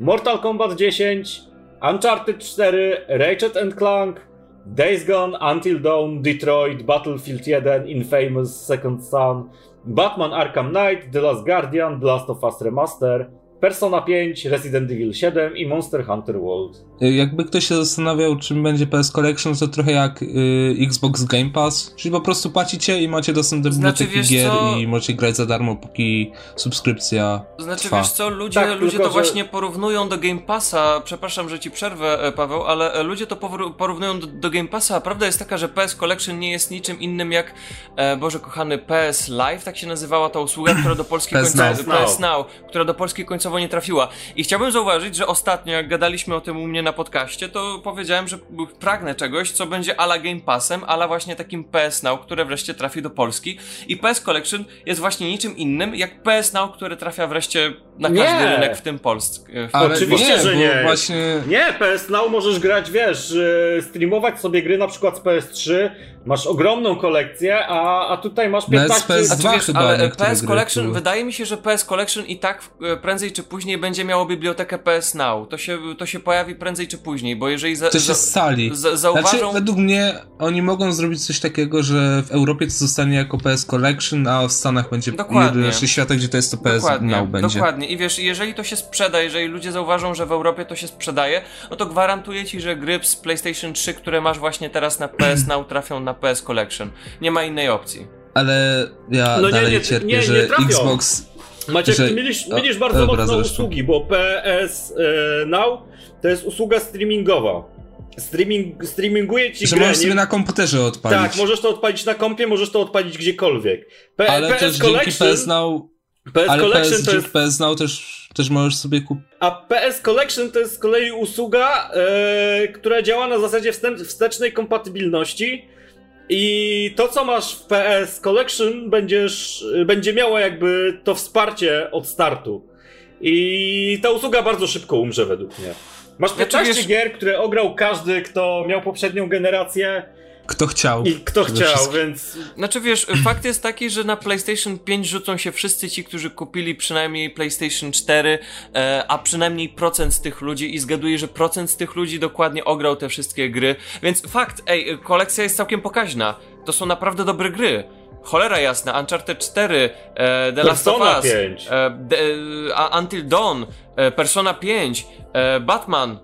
Mortal Kombat 10, Uncharted 4, Ratchet and Clank, Days Gone, Until Dawn, Detroit, Battlefield 1, Infamous Second Son, Batman Arkham Knight, The Last Guardian, The Last of Us Remaster, Persona 5, Resident Evil 7 i Monster Hunter World. Y, Jakby ktoś się zastanawiał, czym będzie PS Collection, to trochę jak y, Xbox Game Pass, czyli po prostu płacicie i macie dostęp do Znaczy, biblioteki wiesz gier co? i możecie grać za darmo, póki subskrypcja Znaczy trwa. wiesz co, ludzie, Tak, ludzie tylko, to że- właśnie porównują do Game Passa, przepraszam, że ci przerwę e, Paweł, ale e, ludzie to porównują do, do Game Passa, a prawda jest taka, że PS Collection nie jest niczym innym jak, e, Boże kochany, PS Live, tak się nazywała ta usługa, która do Polski PS końcowo, Now. PS Now, która do Polski końcowo nie trafiła. I chciałbym zauważyć, że ostatnio jak gadaliśmy o tym u mnie na podcaście, to powiedziałem, że pragnę czegoś, co będzie ala Game Passem, ala właśnie takim PS Now, które wreszcie trafi do Polski. I PS Collection jest właśnie niczym innym jak PS Now, które trafia wreszcie na Nie. każdy rynek, w tym Ale Oczywiście, nie, że nie. właśnie... Nie, PS Now możesz grać, wiesz, y, streamować sobie gry na przykład z PS3, masz ogromną kolekcję, a, a tutaj masz Nawet z 15... PS2 A ty wiesz, chyba ale niektóre PS gry Collection, były. wydaje mi się, że PS Collection i tak e, prędzej czy później będzie miało bibliotekę PS Now. To się, to się pojawi prędzej czy później, bo jeżeli za, To się za, scali. za, zauważą... Znaczy, według mnie oni mogą zrobić coś takiego, że w Europie to zostanie jako PS Collection, a w Stanach będzie Dokładnie. reszcie świata, gdzie to jest to PS Dokładnie, Now będzie. dokładnie. I wiesz, jeżeli to się sprzeda, jeżeli ludzie zauważą, że w Europie to się sprzedaje, no to gwarantuję ci, że gry z PlayStation 3, które masz właśnie teraz na PS Now trafią na PS Collection. Nie ma innej opcji. Ale ja No nie, dalej nie, cierpię, nie, nie że. Xbox... Maciek, że- o, mielisz bardzo dobra, mocne zresztą. usługi, bo PS e, Now to jest usługa streamingowa. Streaming, streaminguje ci Że grę. możesz nie- sobie na komputerze odpalić. Tak, możesz to odpalić na kompie, możesz to odpalić gdziekolwiek. P- Ale PS też dzięki Collection, PS Now... PS Ale Collection PS, to dzięki jest PS Now też, też możesz sobie kupić... A PS Collection to jest z kolei usługa, e, która działa na zasadzie wstecznej kompatybilności. I to, co masz w PS Collection, będziesz, będzie miało jakby to wsparcie od startu. I ta usługa bardzo szybko umrze, według mnie. Masz Znaczy, 15 wiesz- gier, które ograł każdy, kto miał poprzednią generację. Kto chciał. I kto chciał, więc... Znaczy wiesz, fakt jest taki, że na PlayStation 5 rzucą się wszyscy ci, którzy kupili przynajmniej PlayStation 4, e, a przynajmniej procent z tych ludzi i zgaduję, że procent z tych ludzi dokładnie ograł te wszystkie gry, więc fakt, ej, kolekcja jest całkiem pokaźna. To są naprawdę dobre gry. Cholera jasna, Uncharted 4, e, The Last of Us, 5. E, de, e, Until Dawn, e, Persona 5, e, Batman,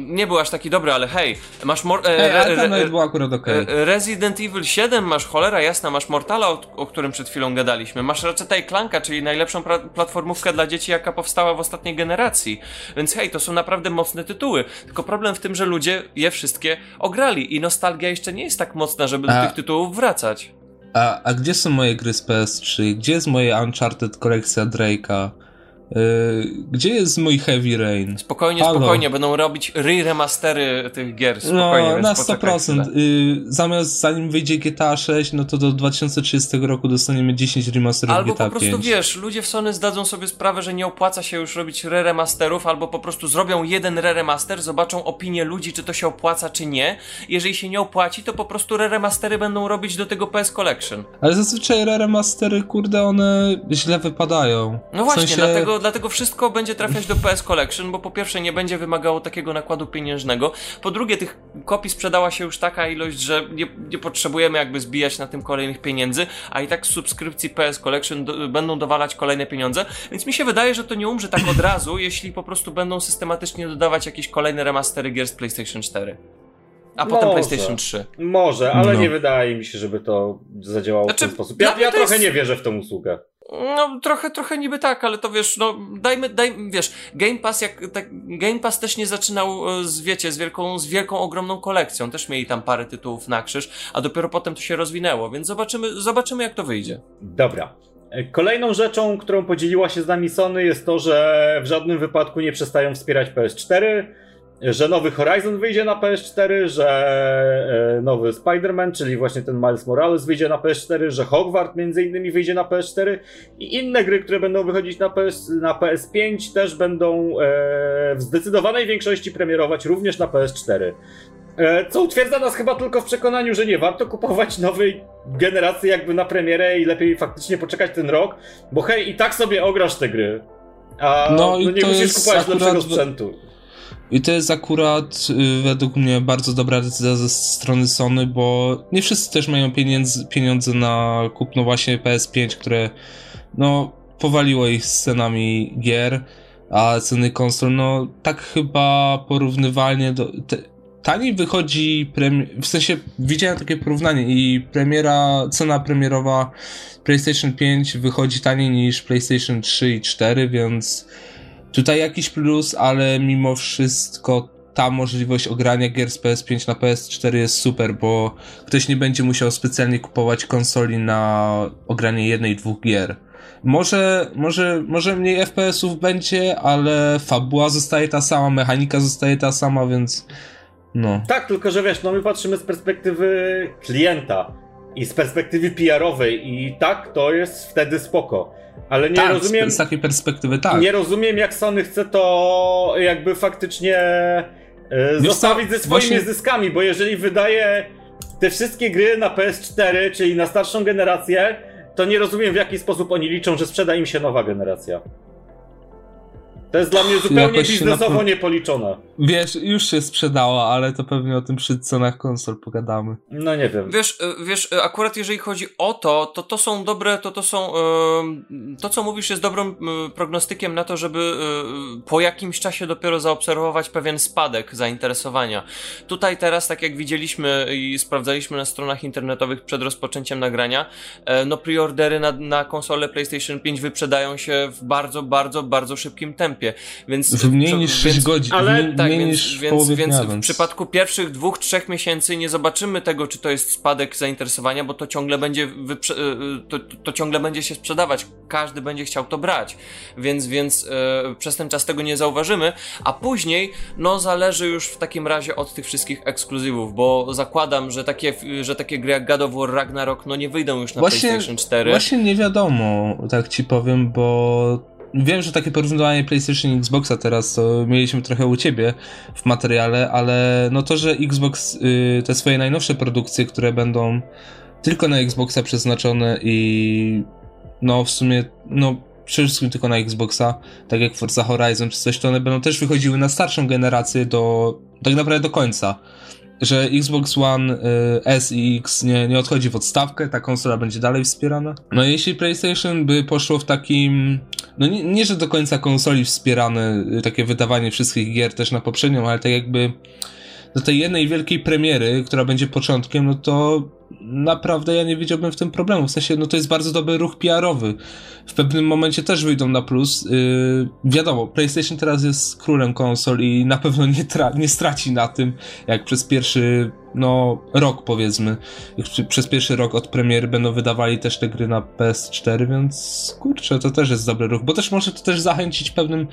nie był aż taki dobry, ale hej, masz mor- e, re, re, akurat okay. E, Resident Evil 7, masz cholera jasna, masz Mortala, o, o którym przed chwilą gadaliśmy, masz Ratcheta i Clanka, czyli najlepszą pra- platformówkę dla dzieci, jaka powstała w ostatniej generacji. Więc hej, to są naprawdę mocne tytuły. Tylko problem w tym, że ludzie je wszystkie ograli i nostalgia jeszcze nie jest tak mocna, żeby A. do tych tytułów wracać. A, a gdzie są moje gry z PS3? Gdzie jest moje Uncharted kolekcja Drake'a? Yy, gdzie jest mój Heavy Rain? Spokojnie, Halo. spokojnie, będą robić re-remastery tych gier, spokojnie. No, na 100%. Yy, zamiast zanim wyjdzie GTA 6, no to do 2030 roku dostaniemy 10 remasterów albo GTA Albo po prostu 5. wiesz, ludzie w Sony zdadzą sobie sprawę, że nie opłaca się już robić re-remasterów, albo po prostu zrobią jeden re-remaster, zobaczą opinię ludzi, czy to się opłaca, czy nie. Jeżeli się nie opłaci, to po prostu re-remastery będą robić do tego PS Collection. Ale zazwyczaj re-remastery, kurde, one źle wypadają. No właśnie, w sensie... dlatego dlatego wszystko będzie trafiać do PS Collection, bo po pierwsze nie będzie wymagało takiego nakładu pieniężnego, po drugie tych kopii sprzedała się już taka ilość, że nie, nie potrzebujemy jakby zbijać na tym kolejnych pieniędzy, a i tak z subskrypcji PS Collection do, będą dowalać kolejne pieniądze, więc mi się wydaje, że to nie umrze tak od razu, jeśli po prostu będą systematycznie dodawać jakieś kolejne remastery gier z PlayStation 4. A potem może, PlayStation 3. Może, ale no. nie wydaje mi się, żeby to zadziałało znaczy, w ten sposób. Ja, ja trochę jest... nie wierzę w tę usługę. No, trochę, trochę niby tak, ale to wiesz, no, dajmy, daj, wiesz, Game Pass jak, tak, Game Pass też nie zaczynał e, z, wiecie, z wielką, z wielką, ogromną kolekcją, też mieli tam parę tytułów na krzyż, a dopiero potem to się rozwinęło, więc zobaczymy, zobaczymy jak to wyjdzie. Dobra. E, kolejną rzeczą, którą podzieliła się z nami Sony jest to, że w żadnym wypadku nie przestają wspierać PS4, że nowy Horizon wyjdzie na PS4, że e, nowy Spider-Man, czyli właśnie ten Miles Morales wyjdzie na PS4, że Hogwarts między innymi wyjdzie na PS4 i inne gry, które będą wychodzić na, PS, na PS5 też będą e, w zdecydowanej większości premierować również na PS4. E, co utwierdza nas chyba tylko w przekonaniu, że nie warto kupować nowej generacji jakby na premierę i lepiej faktycznie poczekać ten rok, bo hej, i tak sobie ograsz te gry. A no, no nie musisz kupować lepszego sprzętu. I to jest akurat y, według mnie bardzo dobra decyzja ze strony Sony, bo nie wszyscy też mają pieniędzy, pieniądze na kupno właśnie PS5, które no powaliło ich z cenami gier, a ceny konsol no tak chyba porównywalnie do... Te, taniej wychodzi premi- w sensie widziałem takie porównanie i premiera, cena premierowa PlayStation 5 wychodzi taniej niż PlayStation 3 i 4, więc Tutaj jakiś plus, ale mimo wszystko ta możliwość ogrania gier z PS5 na PS4 jest super, bo ktoś nie będzie musiał specjalnie kupować konsoli na ogranie jednej, dwóch gier. Może, może, może mniej FPS-ów będzie, ale fabuła zostaje ta sama, mechanika zostaje ta sama, więc no. Tak, tylko że wiesz, no my patrzymy z perspektywy klienta i z perspektywy PR-owej i tak, to jest wtedy spoko. Ale nie tak, rozumiem. Z takiej perspektywy, tak. Nie rozumiem, jak Sony chce to jakby faktycznie e, zostawić ze swoimi właśnie... zyskami, bo jeżeli wydaje te wszystkie gry na PS4, czyli na starszą generację, to nie rozumiem, w jaki sposób oni liczą, że sprzeda im się nowa generacja. To jest dla mnie zupełnie biznesowo na... niepoliczone. Wiesz, już się sprzedała, ale to pewnie o tym przy cenach konsol pogadamy. No nie wiem. Wiesz, e, wiesz, e, akurat jeżeli chodzi o to, to to są dobre, to to są, to co mówisz jest dobrym prognostykiem na to, żeby e, po jakimś czasie dopiero zaobserwować pewien spadek zainteresowania. Tutaj teraz, tak jak widzieliśmy i sprawdzaliśmy na stronach internetowych przed rozpoczęciem nagrania, no preordery na, na konsolę PlayStation 5 wyprzedają się w bardzo, bardzo, bardzo szybkim tempie więc... W mniej niż 6 więc, godzin, ale, mniej, tak, mniej więc, więc, więc w przypadku pierwszych dwóch, trzech miesięcy nie zobaczymy tego, czy to jest spadek zainteresowania, bo to ciągle będzie wyprze- y, y, to, to, ciągle będzie się sprzedawać, każdy będzie chciał to brać, więc, więc e, przez ten czas tego nie zauważymy, a później, no zależy już w takim razie od tych wszystkich ekskluzywów, bo zakładam, że takie, że takie gry jak God of War Ragnarok, no nie wyjdą już na właśnie, PlayStation 4. Właśnie nie wiadomo, tak ci powiem, bo wiem, że takie porównywanie PlayStation i Xboxa teraz to mieliśmy trochę u ciebie w materiale, ale no to, że Xbox y, te swoje najnowsze produkcje, które będą tylko na Xboxa przeznaczone i no w sumie no przede wszystkim tylko na Xboxa, tak jak Forza Horizon czy coś, to one będą też wychodziły na starszą generację do tak naprawdę do końca że Xbox One y, S i X nie, nie odchodzi w odstawkę, ta konsola będzie dalej wspierana. No jeśli PlayStation by poszło w takim, no nie, nie że do końca konsoli wspierane, y, takie wydawanie wszystkich gier też na poprzednią, ale tak jakby do tej jednej wielkiej premiery, która będzie początkiem, no to naprawdę ja nie widziałbym w tym problemu. W sensie, no to jest bardzo dobry ruch PR-owy. W pewnym momencie też wyjdą na plus. Yy, wiadomo, PlayStation teraz jest królem konsol i na pewno nie, tra- nie straci na tym, jak przez pierwszy, no, rok powiedzmy. Przez pierwszy rok od premiery będą wydawali też te gry na PS4, więc kurczę, to też jest dobry ruch, bo też może to też zachęcić w pewnym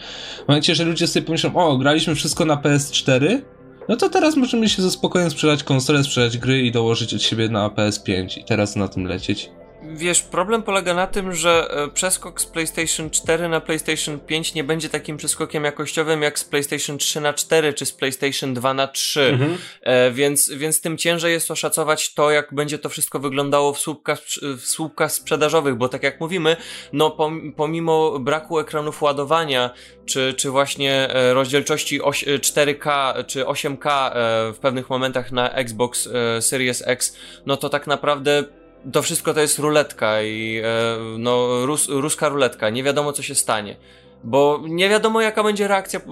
momencie, że ludzie sobie pomyślą, o, graliśmy wszystko na PS4, no to teraz możemy się ze spokojem sprzedać konsolę, sprzedać gry i dołożyć od siebie na PS5 i teraz na tym lecieć. Wiesz, problem polega na tym, że e, przeskok z PlayStation 4 na PlayStation 5 nie będzie takim przeskokiem jakościowym jak z PlayStation 3 na 4 czy z PlayStation 2 na 3. Mhm. E, więc, więc tym ciężej jest oszacować to, jak będzie to wszystko wyglądało w słupkach, w słupkach sprzedażowych, bo tak jak mówimy, no pomimo braku ekranów ładowania, czy, czy właśnie e, rozdzielczości 4K czy 8K w pewnych momentach na Xbox Series X, no to tak naprawdę to wszystko to jest ruletka i e, no, rus, ruska ruletka. Nie wiadomo, co się stanie. Bo nie wiadomo, jaka będzie reakcja e,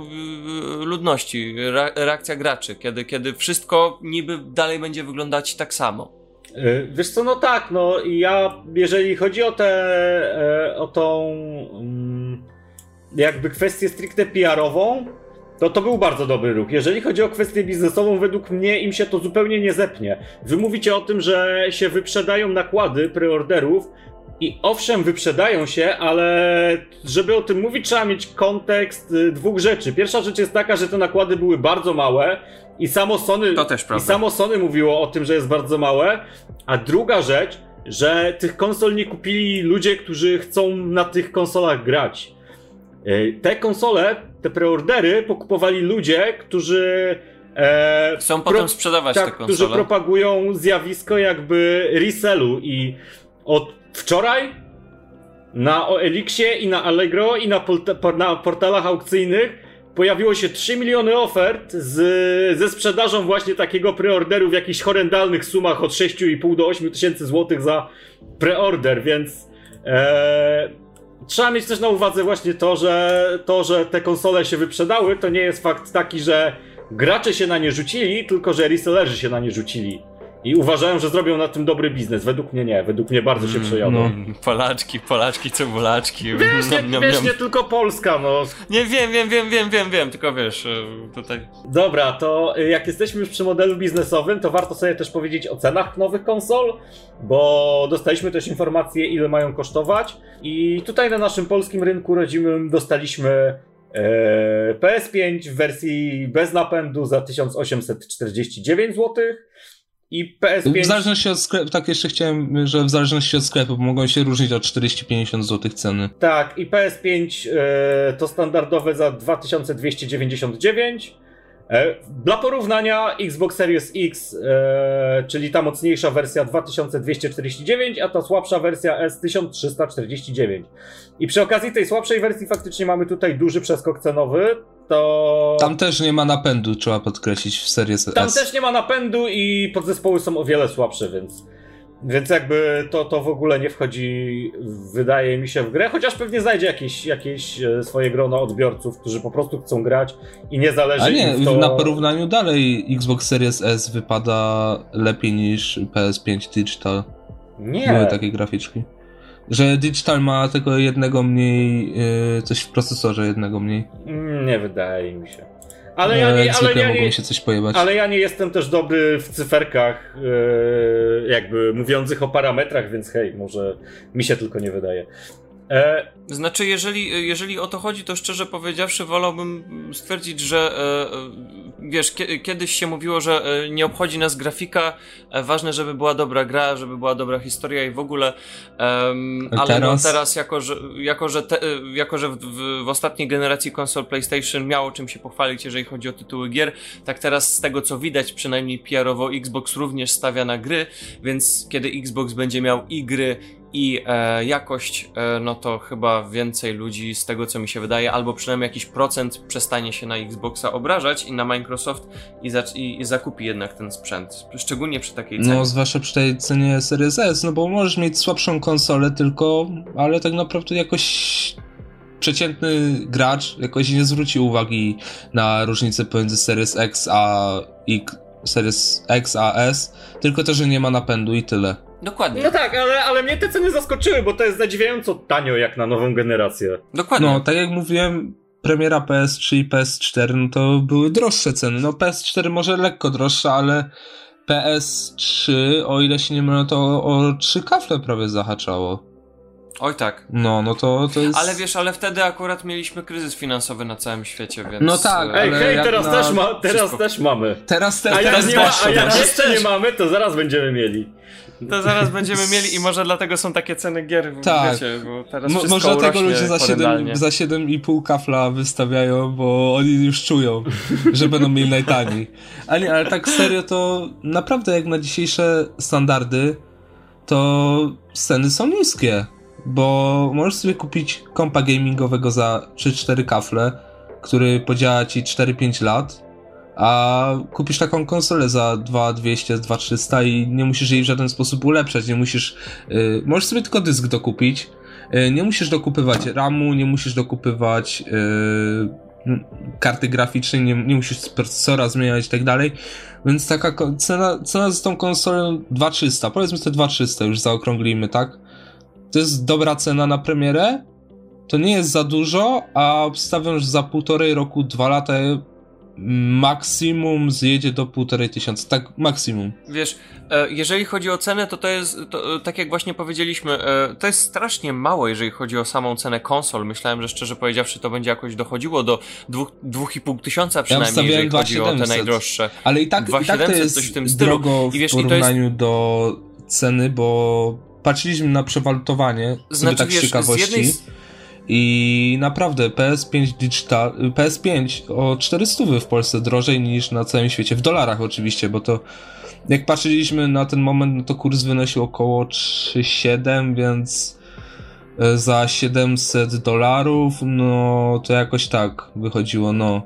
ludności, reakcja graczy, kiedy, kiedy wszystko niby dalej będzie wyglądać tak samo. E, wiesz co, no tak, no i ja, jeżeli chodzi o tę, o tą mm, jakby kwestię stricte PR-ową, to to był bardzo dobry ruch. Jeżeli chodzi o kwestię biznesową, według mnie im się to zupełnie nie zepnie. Wy mówicie o tym, że się wyprzedają nakłady preorderów i owszem, wyprzedają się, ale żeby o tym mówić, trzeba mieć kontekst y, dwóch rzeczy. Pierwsza rzecz jest taka, że te nakłady były bardzo małe i samo Sony, i samo Sony mówiło o tym, że jest bardzo małe. A druga rzecz, że tych konsol nie kupili ludzie, którzy chcą na tych konsolach grać. Y, te konsole te preordery pokupowali ludzie, którzy e, chcą pro, potem sprzedawać tak, te konsole. Którzy propagują zjawisko jakby resellu i od wczoraj na OLX-ie i na Allegro i na, na portalach aukcyjnych pojawiło się 3 miliony ofert z, ze sprzedażą właśnie takiego preorderu w jakichś horrendalnych sumach od 6,5 do 8 tysięcy złotych za preorder, więc e, trzeba mieć też na uwadze właśnie to, że to, że te konsole się wyprzedały, to nie jest fakt taki, że gracze się na nie rzucili, tylko że resellerzy się na nie rzucili. I uważają, że zrobią na tym dobry biznes. Według mnie nie. Według mnie bardzo się mm, przejadą. No. Polaczki, Polaczki, cebulaczki. Wiesz, nie, niam, wiesz, nie tylko Polska, no. Nie, wiem, wiem, wiem, wiem, wiem, wiem, tylko wiesz, e, tutaj... Dobra, to e, jak jesteśmy już przy modelu biznesowym, to warto sobie też powiedzieć o cenach nowych konsol, bo dostaliśmy też informacje, ile mają kosztować. I tutaj na naszym polskim rynku rodzimym dostaliśmy e, PS5 w wersji bez napędu za 1849 zł, i PS5. W zależności od sklepu, tak jeszcze chciałem, że w zależności od sklepu mogą się różnić o 40-50 zł ceny. Tak, i PS5 e, to standardowe za 2299. E, dla porównania Xbox Series X, e, czyli ta mocniejsza wersja 2249, a ta słabsza wersja S 1349. I przy okazji tej słabszej wersji faktycznie mamy tutaj duży przeskok cenowy. To... Tam też nie ma napędu, trzeba podkreślić w Series S. Tam też nie ma napędu i podzespoły są o wiele słabsze, więc więc jakby to, to w ogóle nie wchodzi, wydaje mi się, w grę, chociaż pewnie znajdzie jakieś, jakieś e, swoje grono odbiorców, którzy po prostu chcą grać i nie zależy A nie, im to... na porównaniu dalej Xbox Series S wypada lepiej niż PS5 Digital. Nie. Były takie graficzki. Że Digital ma tego jednego mniej, yy, coś w procesorze jednego mniej. Mm, nie wydaje mi się. Ale ja nie, ale ja nie, się coś pojebać. Ale ja nie jestem też dobry w cyferkach, yy, jakby mówiących o parametrach, więc hej, może mi się tylko nie wydaje. E... Znaczy, jeżeli, jeżeli o to chodzi, to szczerze powiedziawszy, wolałbym stwierdzić, że e, e wiesz, kiedyś się mówiło, że e, nie obchodzi nas grafika, e, ważne, żeby była dobra gra, żeby była dobra historia i w ogóle. ale teraz? No teraz, jako że, jako, że, te, jako, że w, w, w ostatniej generacji konsol PlayStation miało czym się pochwalić, jeżeli chodzi o tytuły gier, tak teraz z tego co widać, przynajmniej PR-owo Xbox również stawia na gry, więc kiedy Xbox będzie miał i gry, i e, jakość, e, no to chyba więcej ludzi z tego co mi się wydaje, albo przynajmniej jakiś procent przestanie się na Xboxa obrażać i na Microsoft i, i, i zakupi jednak ten sprzęt. Szczególnie przy takiej cenie. No, zwłaszcza przy tej cenie Series S, no bo możesz mieć słabszą konsolę tylko, ale tak naprawdę jakoś przeciętny gracz jakoś nie zwróci uwagi na różnicę pomiędzy Series X a X, Series X a S, tylko to, że nie ma napędu i tyle. Dokładnie. No tak, ale, ale mnie te ceny zaskoczyły, bo to jest zadziwiająco tanio jak na nową generację. Dokładnie. No, tak jak mówiłem, premiera PS3 i PS4, no to były droższe ceny. No PS4 może lekko droższa, ale PS3, o ile się nie mylę, to o, o trzy kafle prawie zahaczało. Oj tak. No, no to, to jest... Ale wiesz, ale wtedy akurat mieliśmy kryzys finansowy na całym świecie, więc... No tak, Ej, hej, teraz, na... też, ma, teraz Wszystko. też mamy. Teraz, te, a teraz nie ma, A jak jeszcze nie mamy, to zaraz będziemy mieli. To zaraz będziemy mieli i może dlatego są takie ceny gier, tak. wiecie, bo teraz Mo, Może dlatego ludzie za 7, za 7,5 kafla wystawiają, bo oni już czują, że będą mieli najtaniej. Ale, ale tak serio to naprawdę jak na dzisiejsze standardy, to ceny są niskie bo możesz sobie kupić kompa gamingowego za 3-4 kafle, który podziała ci 4-5 lat, a kupisz taką konsolę za 2200, 2300 i nie musisz jej w żaden sposób ulepszać, nie musisz, yy, możesz sobie tylko dysk dokupić, yy, nie musisz dokupywać RAMu, nie musisz dokupywać yy, karty graficznej, nie, nie musisz procesora zmieniać i tak dalej, więc taka cena, cena za tą konsolę 2300, powiedzmy te 2300 już zaokrąglimy, tak? to jest dobra cena na premierę, to nie jest za dużo, a obstawiam, że za półtorej roku, dwa lata maksimum zjedzie do półtorej tysiąca, tak maksimum. Wiesz, e, jeżeli chodzi o cenę, to to jest, to, tak jak właśnie powiedzieliśmy, e, to jest strasznie mało, jeżeli chodzi o samą cenę konsol. Myślałem, że szczerze powiedziawszy, to będzie jakoś dochodziło do dwóch, i pół tysiąca przynajmniej, ja jeżeli chodzi o te najdroższe. Ale i tak, i tak to jest coś w tym stylu. drogo w I wiesz, porównaniu jest... do ceny, bo patrzyliśmy na przewalutowanie, znaczy, tak z ciekawości. Z I naprawdę PS5 Digital, PS5 o 400 w Polsce drożej niż na całym świecie, w dolarach oczywiście, bo to jak patrzyliśmy na ten moment, no to kurs wynosił około 3,7, więc e, za 700 dolarów, no to jakoś tak wychodziło, no.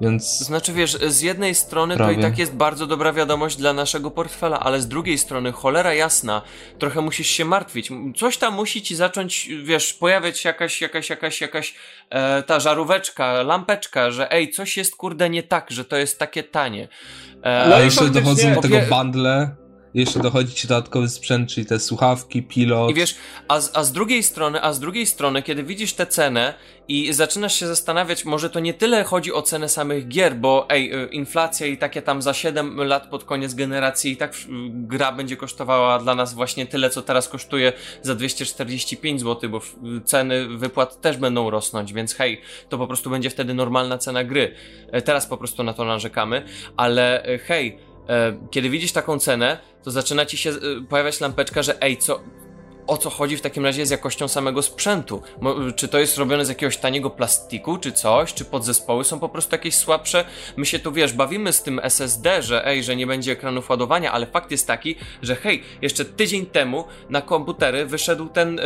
Więc... Znaczy wiesz, z jednej strony Prawie. to i tak jest bardzo dobra wiadomość dla naszego portfela, ale z drugiej strony, cholera jasna, trochę musisz się martwić. Coś tam musi ci zacząć, wiesz, pojawiać się jakaś, jakaś, jakaś, jakaś e, ta żaróweczka, lampeczka, że ej, coś jest kurde nie tak, że to jest takie tanie. E, no i jeszcze dochodzą do tego bundle jeszcze dochodzi ci dodatkowy sprzęt, czyli te słuchawki, pilot. I wiesz, a z, a z drugiej strony, a z drugiej strony, kiedy widzisz tę cenę i zaczynasz się zastanawiać, może to nie tyle chodzi o cenę samych gier, bo ej, y, inflacja i takie tam za 7 lat pod koniec generacji i tak gra będzie kosztowała dla nas właśnie tyle, co teraz kosztuje za 245 zł, bo ceny wypłat też będą rosnąć, więc hej, to po prostu będzie wtedy normalna cena gry. E, teraz po prostu na to narzekamy, ale e, hej, kiedy widzisz taką cenę, to zaczyna ci się e, pojawiać lampeczka, że ej, co, o co chodzi w takim razie z jakością samego sprzętu? Czy to jest robione z jakiegoś taniego plastiku, czy coś? Czy podzespoły są po prostu jakieś słabsze? My się tu, wiesz, bawimy z tym SSD, że ej, że nie będzie ekranów ładowania, ale fakt jest taki, że hej, jeszcze tydzień temu na komputery wyszedł ten... Yy,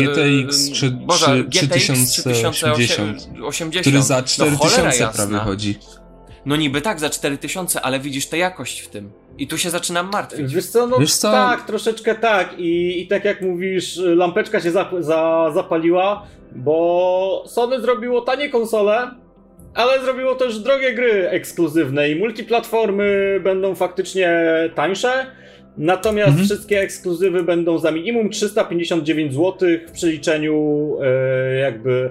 yy, GTX 3, Boże, 3080, który za 4000 no, prawie chodzi. No niby tak, za 4000, ale widzisz tę jakość w tym. I tu się zaczynam martwić. Wiesz co, no Wiesz co? tak, troszeczkę tak. I, I tak jak mówisz, lampeczka się za, za, zapaliła, bo Sony zrobiło tanie konsole, ale zrobiło też drogie gry ekskluzywne i multiplatformy będą faktycznie tańsze. Natomiast mhm. wszystkie ekskluzywy będą za minimum 359 zł w przeliczeniu e, jakby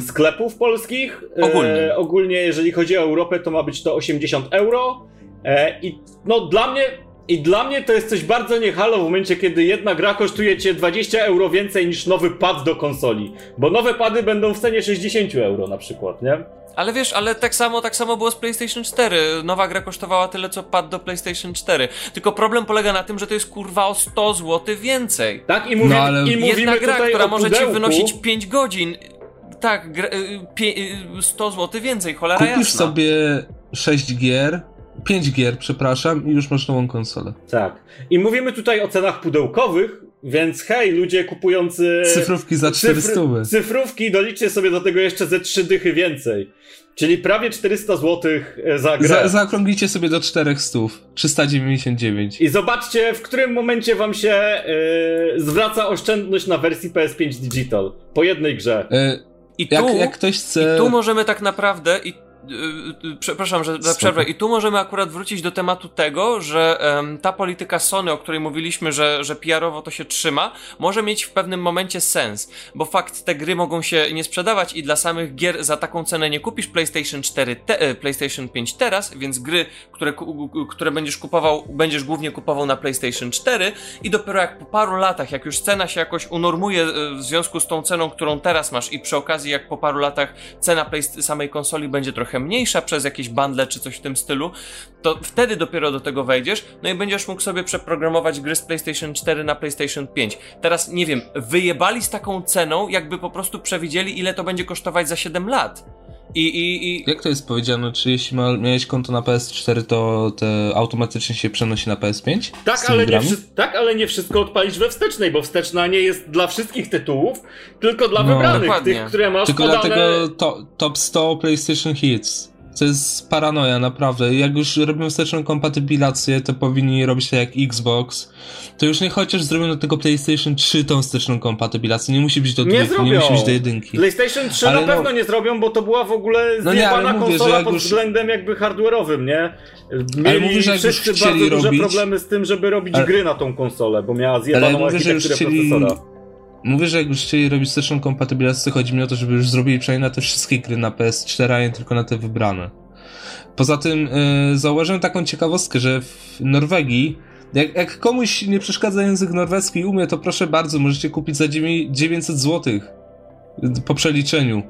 sklepów polskich. Ogólnie. E, ogólnie, jeżeli chodzi o Europę, to ma być to 80 euro. E, I no dla mnie, I dla mnie to jest coś bardzo niehalo w momencie, kiedy jedna gra kosztuje cię 20 euro więcej niż nowy pad do konsoli. Bo nowe pady będą w cenie 60 euro na przykład, nie? Ale wiesz, ale tak samo, tak samo było z PlayStation 4. Nowa gra kosztowała tyle, co pad do PlayStation 4. Tylko problem polega na tym, że to jest kurwa o 100 zł więcej. Tak, i, mówimy, No, ale i mówimy Jedna gra, tutaj która o może ci wynosić 5 godzin. Tak, gra, y, pie, y, 100 zł więcej, cholera Kupisz jasna. sobie 6 gier, 5 gier, przepraszam, i już masz nową konsolę. Tak. I mówimy tutaj o cenach pudełkowych, więc hej, ludzie kupujący... Cyfrówki za 400. Cyfr, cyfrówki, doliczcie sobie do tego jeszcze ze 3 dychy więcej. Czyli prawie 400 zł za grę. Za, zaokrąglicie sobie do 400, 399. I zobaczcie, w którym momencie wam się yy, zwraca oszczędność na wersji PS5 Digital. Po jednej grze. E, I tu, jak, jak ktoś chce... I tu możemy tak naprawdę. I, przepraszam, że za przerwę. I tu możemy akurat wrócić do tematu tego, że em, ta polityka Sony, o której mówiliśmy, że, że PR-owo to się trzyma, może mieć w pewnym momencie sens. Bo fakt, te gry mogą się nie sprzedawać i dla samych gier za taką cenę nie kupisz PlayStation 4, te, e, PlayStation 5 teraz, więc gry, które, które będziesz kupował, będziesz głównie kupował na PlayStation 4 i dopiero jak po paru latach, jak już cena się jakoś unormuje e, w związku z tą ceną, którą teraz masz i przy okazji jak po paru latach cena play samej konsoli będzie trochę mniejsza przez jakieś bundle czy coś w tym stylu, to wtedy dopiero do tego wejdziesz, no i będziesz mógł sobie przeprogramować gry z PlayStation 4 na PlayStation 5. Teraz nie wiem, wyjebali z taką ceną, jakby po prostu przewidzieli ile to będzie kosztować za 7 lat. I, i, i Jak to jest powiedziane, czy jeśli ma, miałeś konto na PS4, to te automatycznie się przenosi na PS5? Z Tak ale, nie wszy- tak, ale nie wszystko odpalisz we wstecznej, bo wsteczna nie jest dla wszystkich tytułów, tylko dla No. wybranych, Dokładnie. tych, które masz Tylko podane... dlatego to, top 100 PlayStation Hits. To jest paranoja, naprawdę. Jak już robią wsteczną kompatybilację, to powinni robić tak jak Xbox. To już nie chociaż zrobią do tego PlayStation 3 tą wsteczną kompatybilację. Nie musi być do Nie dwójki, nie musi być do jedynki. PlayStation 3 Ale na no- pewno nie zrobią, bo to była w ogóle No nie, ale mówię, konsola jak pod już- względem jakby hardware'owym, nie? Mieli mówię, że jak wszyscy bardzo duże robić- problemy z tym, żeby robić Ale- gry na tą konsolę, bo miała zjebaną mówię, że już chcieli- procesora. Mówię, że jak już chcieli robić wsteczną kompatybilację, to chodzi mi o to, żeby już zrobili przynajmniej na te wszystkie gry na PS4, a nie tylko na te wybrane. Poza tym yy, zauważyłem taką ciekawostkę, że w Norwegii, jak, jak komuś nie przeszkadza język norweski i umie, to proszę bardzo, możecie kupić za dziewię- 900 zł po przeliczeniu.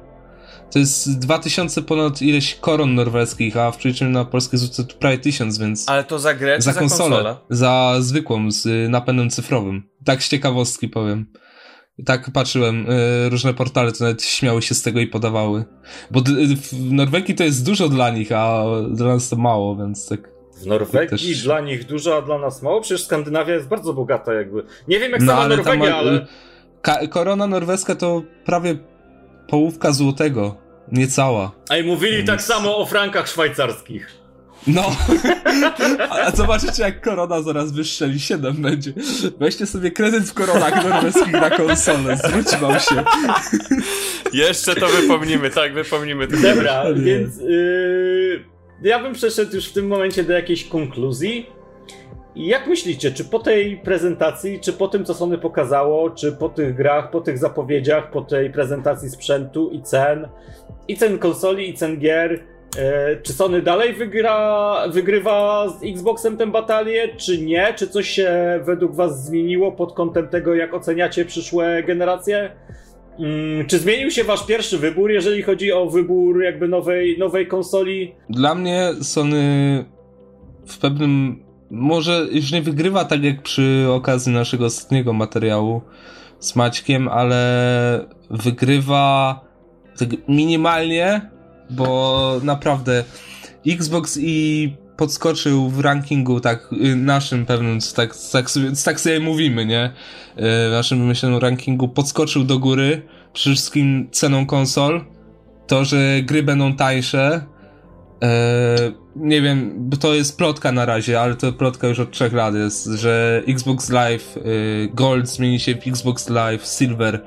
To jest 2000 ponad ileś koron norweskich, a w przeliczeniu na polskie złote to prawie 1000, więc ale to za grę za za, konsolę, konsolę? za zwykłą, z y, napędem cyfrowym. Tak z ciekawostki powiem. Tak patrzyłem, y, różne portale to nawet śmiały się z tego i podawały. Bo d- w Norwegii to jest dużo dla nich, a dla nas to mało, więc tak. W Norwegii Też- dla nich dużo, a dla nas mało? Przecież Skandynawia jest bardzo bogata jakby. Nie wiem jak No sama ale Norwegia, ma- ale... Ka- korona norweska to prawie połówka złotego, niecała. A i mówili Więc- tak samo o frankach szwajcarskich. No, a zobaczycie jak korona zaraz wystrzeli, 7 będzie. Weźcie sobie kredyt w koronach norweskich na konsolę, zwróci wam się. Jeszcze to wypomnimy, tak, wypomnimy. to. Dobra, Nie. więc yy, ja bym przeszedł już w tym momencie do jakiejś konkluzji. Jak myślicie, czy po tej prezentacji, czy po tym, co Sony pokazało, czy po tych grach, po tych zapowiedziach, po tej prezentacji sprzętu i cen, i cen konsoli, i cen gier, czy Sony dalej wygra, wygrywa z Xboxem tę batalię, czy nie? Czy coś się według Was zmieniło pod kątem tego, jak oceniacie przyszłe generacje? Mm, czy zmienił się Wasz pierwszy wybór, jeżeli chodzi o wybór jakby nowej, nowej konsoli? Dla mnie Sony w pewnym. Może już nie wygrywa tak jak przy okazji naszego ostatniego materiału z Maćkiem, ale wygrywa tak minimalnie, bo naprawdę Xbox i podskoczył w rankingu tak y, naszym pewnym, tak, tak, sobie, tak sobie mówimy, nie? Y, W naszym wymyślonym rankingu podskoczył do góry, przede wszystkim ceną konsol, to, że gry będą tańsze, e, nie wiem, to jest plotka na razie, ale to plotka już od trzech lat jest, że Xbox Live e, Gold zmieni się w Xbox Live Silver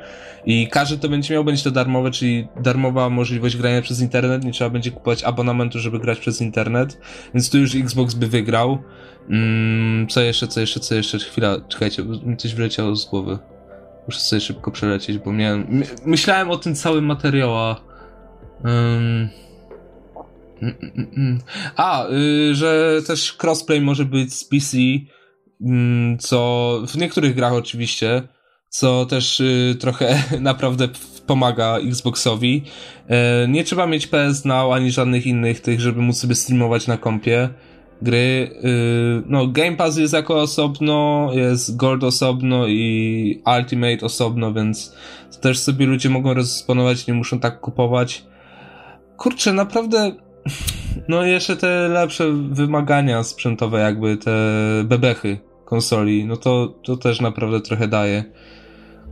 i każdy to będzie miał, będzie to darmowe, czyli darmowa możliwość grania przez internet, nie trzeba będzie kupować abonamentu, żeby grać przez internet, więc tu już Xbox by wygrał. Mm, co jeszcze, co jeszcze, co jeszcze? Chwila, czekajcie, mi coś wyleciało z głowy. Muszę sobie szybko przelecieć, bo miałem... My, myślałem o tym całym materiał, a... Ym, mm, mm, mm. A, y, że też crossplay może być z PC, co w niektórych grach oczywiście, co też y, trochę naprawdę pomaga Xboxowi. E, nie trzeba mieć PS Now ani żadnych innych tych, żeby móc sobie streamować na kompie gry. Y, no, Game Pass jest jako osobno, jest Gold osobno i Ultimate osobno, więc też sobie ludzie mogą rozdysponować, nie muszą tak kupować. Kurczę, naprawdę, no jeszcze te lepsze wymagania sprzętowe, jakby te bebechy konsoli, no to, to też naprawdę trochę daje.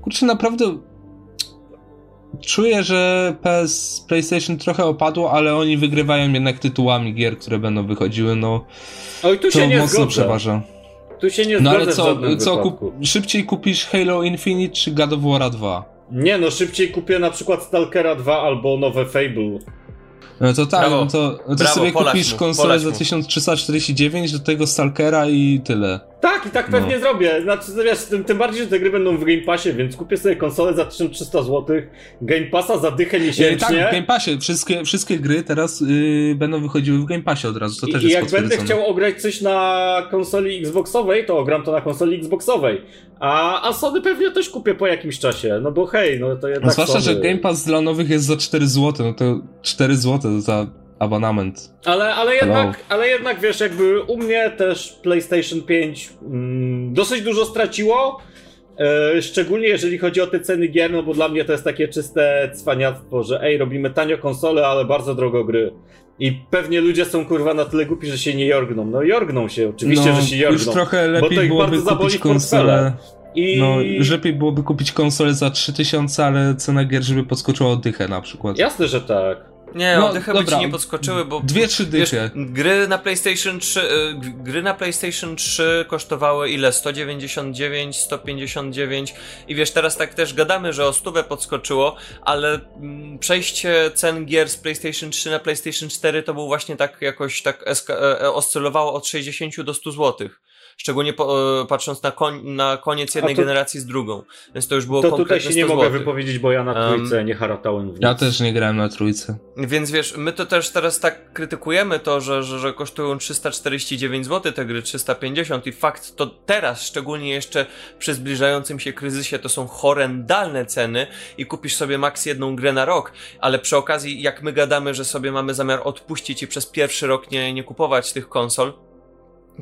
Kurczę, naprawdę czuję, że PS PlayStation trochę opadło, ale oni wygrywają jednak tytułami gier, które będą wychodziły, no Oj, tu to się nie mocno zgodzę. przeważa. Tu się nie No ale co, co kup, szybciej kupisz Halo Infinite czy God of War 2? Nie no, szybciej kupię na przykład Stalkera 2 albo nowe Fable. No to tak, Brawo. no to, no to Brawo, sobie kupisz mu, konsolę za mu. 1349 do tego Stalkera i tyle. Tak, i tak pewnie No. zrobię. Znaczy, wiesz, tym, tym bardziej, że te gry będą w Game Passie, więc kupię sobie konsolę za 1300 zł, Game Passa za dychę tak, miesięcznie. w Game Passie, wszystkie, wszystkie gry teraz yy, będą wychodziły w Game Passie od razu, to I, też I jest jak będę chciał ograć coś na konsoli Xboxowej, to ogram to na konsoli Xboxowej. A, a Sony pewnie też kupię po jakimś czasie, no bo hej, no to jednak No, zwłaszcza, Sony. że Game Pass dla nowych jest za 4 zł, no to 4 zł za abonament. Ale, ale, Hello. jednak, ale jednak wiesz, jakby u mnie też PlayStation 5 mm, dosyć dużo straciło. E, szczególnie jeżeli chodzi o te ceny gier, no bo dla mnie to jest takie czyste cwaniactwo, że ej, robimy tanio konsole, ale bardzo drogo gry. I pewnie ludzie są kurwa na tyle głupi, że się nie jorgną. No jorgną się, oczywiście, no, że się już jorgną. trochę bo to lepiej ich byłoby bardzo kupić konsolę. I No, lepiej byłoby kupić konsolę za 3000, ale cena gier, żeby podskoczyła o dychę na przykład. jasne, że tak. Nie, No, oddychy by dobra. ci nie podskoczyły, bo... Dwie, trzy Wiesz, dychy. gry na PlayStation 3, y, gry na PlayStation 3 kosztowały ile? 199, 159 i wiesz, teraz tak też gadamy, że o stówę podskoczyło, ale mm, przejście cen gier z PlayStation 3 na PlayStation 4 to był właśnie tak jakoś tak e, e, oscylowało od 60 do 100 złotych. Szczególnie po, e, patrząc na, koń, na koniec jednej to- generacji z drugą. Więc to już było To tutaj się nie 100 mogę złotych. wypowiedzieć, bo ja na trójce nie haratałem w nic. Ja też nie grałem na trójce. Więc wiesz, my to też teraz tak krytykujemy to, że, że, że kosztują 349 zł te gry, 350 i fakt to teraz, szczególnie jeszcze przy zbliżającym się kryzysie, to są horrendalne ceny i kupisz sobie maks jedną grę na rok, ale przy okazji jak my gadamy, że sobie mamy zamiar odpuścić i przez pierwszy rok nie, nie kupować tych konsol,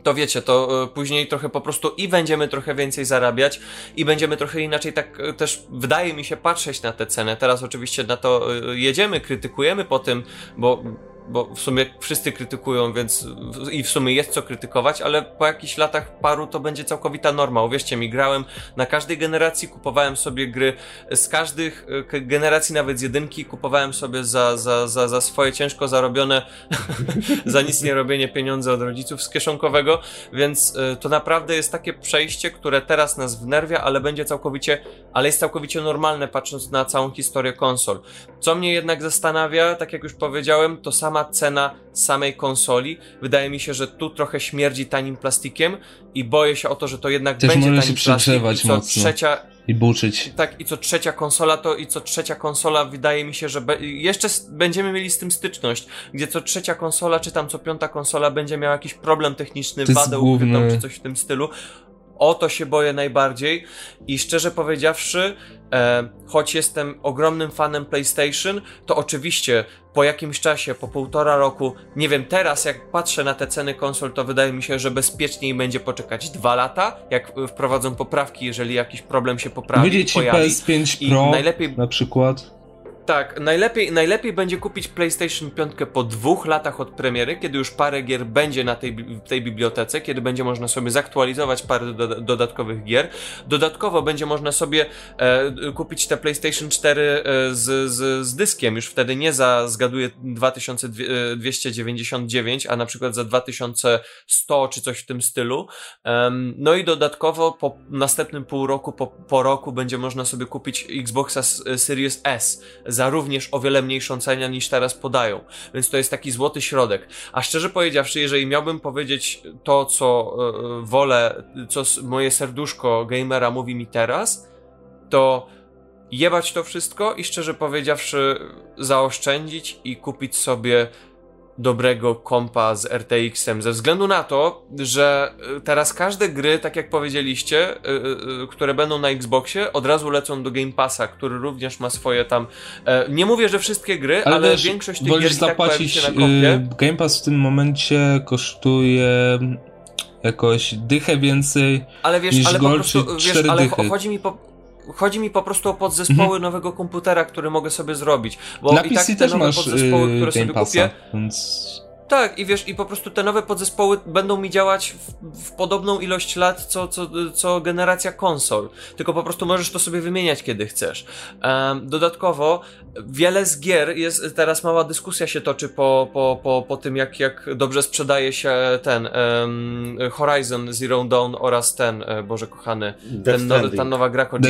to wiecie, to e, później trochę po prostu i będziemy trochę więcej zarabiać i będziemy trochę inaczej tak e, też wydaje mi się patrzeć na tę cenę. Teraz oczywiście na to e, jedziemy, krytykujemy po tym, bo bo w sumie wszyscy krytykują, więc i w sumie jest co krytykować, ale po jakichś latach paru to będzie całkowita norma. Uwierzcie mi, grałem na każdej generacji, kupowałem sobie gry z każdych e, generacji, nawet z jedynki, kupowałem sobie za, za, za, za swoje ciężko zarobione, za nic nie robienie pieniądze od rodziców z kieszonkowego, więc y, to naprawdę jest takie przejście, które teraz nas wnerwia, ale będzie całkowicie, ale jest całkowicie normalne patrząc na całą historię konsol. Co mnie jednak zastanawia, tak jak już powiedziałem, to sama cena samej konsoli. Wydaje mi się, że tu trochę śmierdzi tanim plastikiem i boję się o to, że to jednak Też będzie może tani się plastik i co mocno. trzecia, I buczyć. tak, i co trzecia konsola to i co trzecia konsola wydaje mi się, że be, jeszcze będziemy mieli z tym styczność, gdzie co trzecia konsola, czy tam co piąta konsola będzie miała jakiś problem techniczny, To wadę ukrytą, czy coś w tym stylu. O to się boję najbardziej i szczerze powiedziawszy, e, choć jestem ogromnym fanem PlayStation, to oczywiście po jakimś czasie, po półtora roku, nie wiem, teraz jak patrzę na te ceny konsol, to wydaje mi się, że bezpieczniej będzie poczekać dwa lata, jak e, wprowadzą poprawki, jeżeli jakiś problem się poprawi Wyjdzie i ci pojawi. PS5 I Pro najlepiej, na przykład. Tak, najlepiej, najlepiej będzie kupić PlayStation 5 po dwóch latach od premiery, kiedy już parę gier będzie na tej, tej bibliotece, kiedy będzie można sobie zaktualizować parę do, dodatkowych gier. Dodatkowo będzie można sobie e, kupić te PlayStation 4 e, z, z, z dyskiem, już wtedy nie za, zgaduję, 2299, a na przykład za 2100 czy coś w tym stylu. No i dodatkowo po następnym pół roku, po, po roku będzie można sobie kupić Xboxa Series S również o wiele mniejszą cenę niż teraz podają. Więc to jest taki złoty środek. A szczerze powiedziawszy, jeżeli miałbym powiedzieć to, co e, wolę, co moje serduszko gamera mówi mi teraz, to jebać to wszystko i szczerze powiedziawszy zaoszczędzić i kupić sobie dobrego kompa z RTX-em, ze względu na to, że y, teraz każde gry, tak jak powiedzieliście, y, y, które będą na Xboxie, od razu lecą do Game Passa, który również ma swoje tam. E, nie mówię, że wszystkie gry, ale, ale wiesz, większość tych gier tak zapłacić, się na kompie. Game Pass w tym momencie kosztuje jakoś dychę więcej ale wiesz, niż ale Gold, po prostu, wiesz, ale dychy. chodzi mi po, chodzi mi po prostu o podzespoły mhm. nowego komputera, który mogę sobie zrobić. Bo Na i tak te też nowe masz, podzespoły, które sobie kupię. Więc... Tak, i wiesz, i po prostu te nowe podzespoły będą mi działać w, w, podobną ilość lat, co, co, co generacja konsol. Tylko po prostu możesz to sobie wymieniać, kiedy chcesz. Um, dodatkowo, wiele z gier jest, teraz mała dyskusja się toczy po, po, po, po tym, jak, jak dobrze sprzedaje się ten um, Horizon Zero Dawn oraz ten, e, Boże kochany, ten, no, ta nowa gra Kojimy.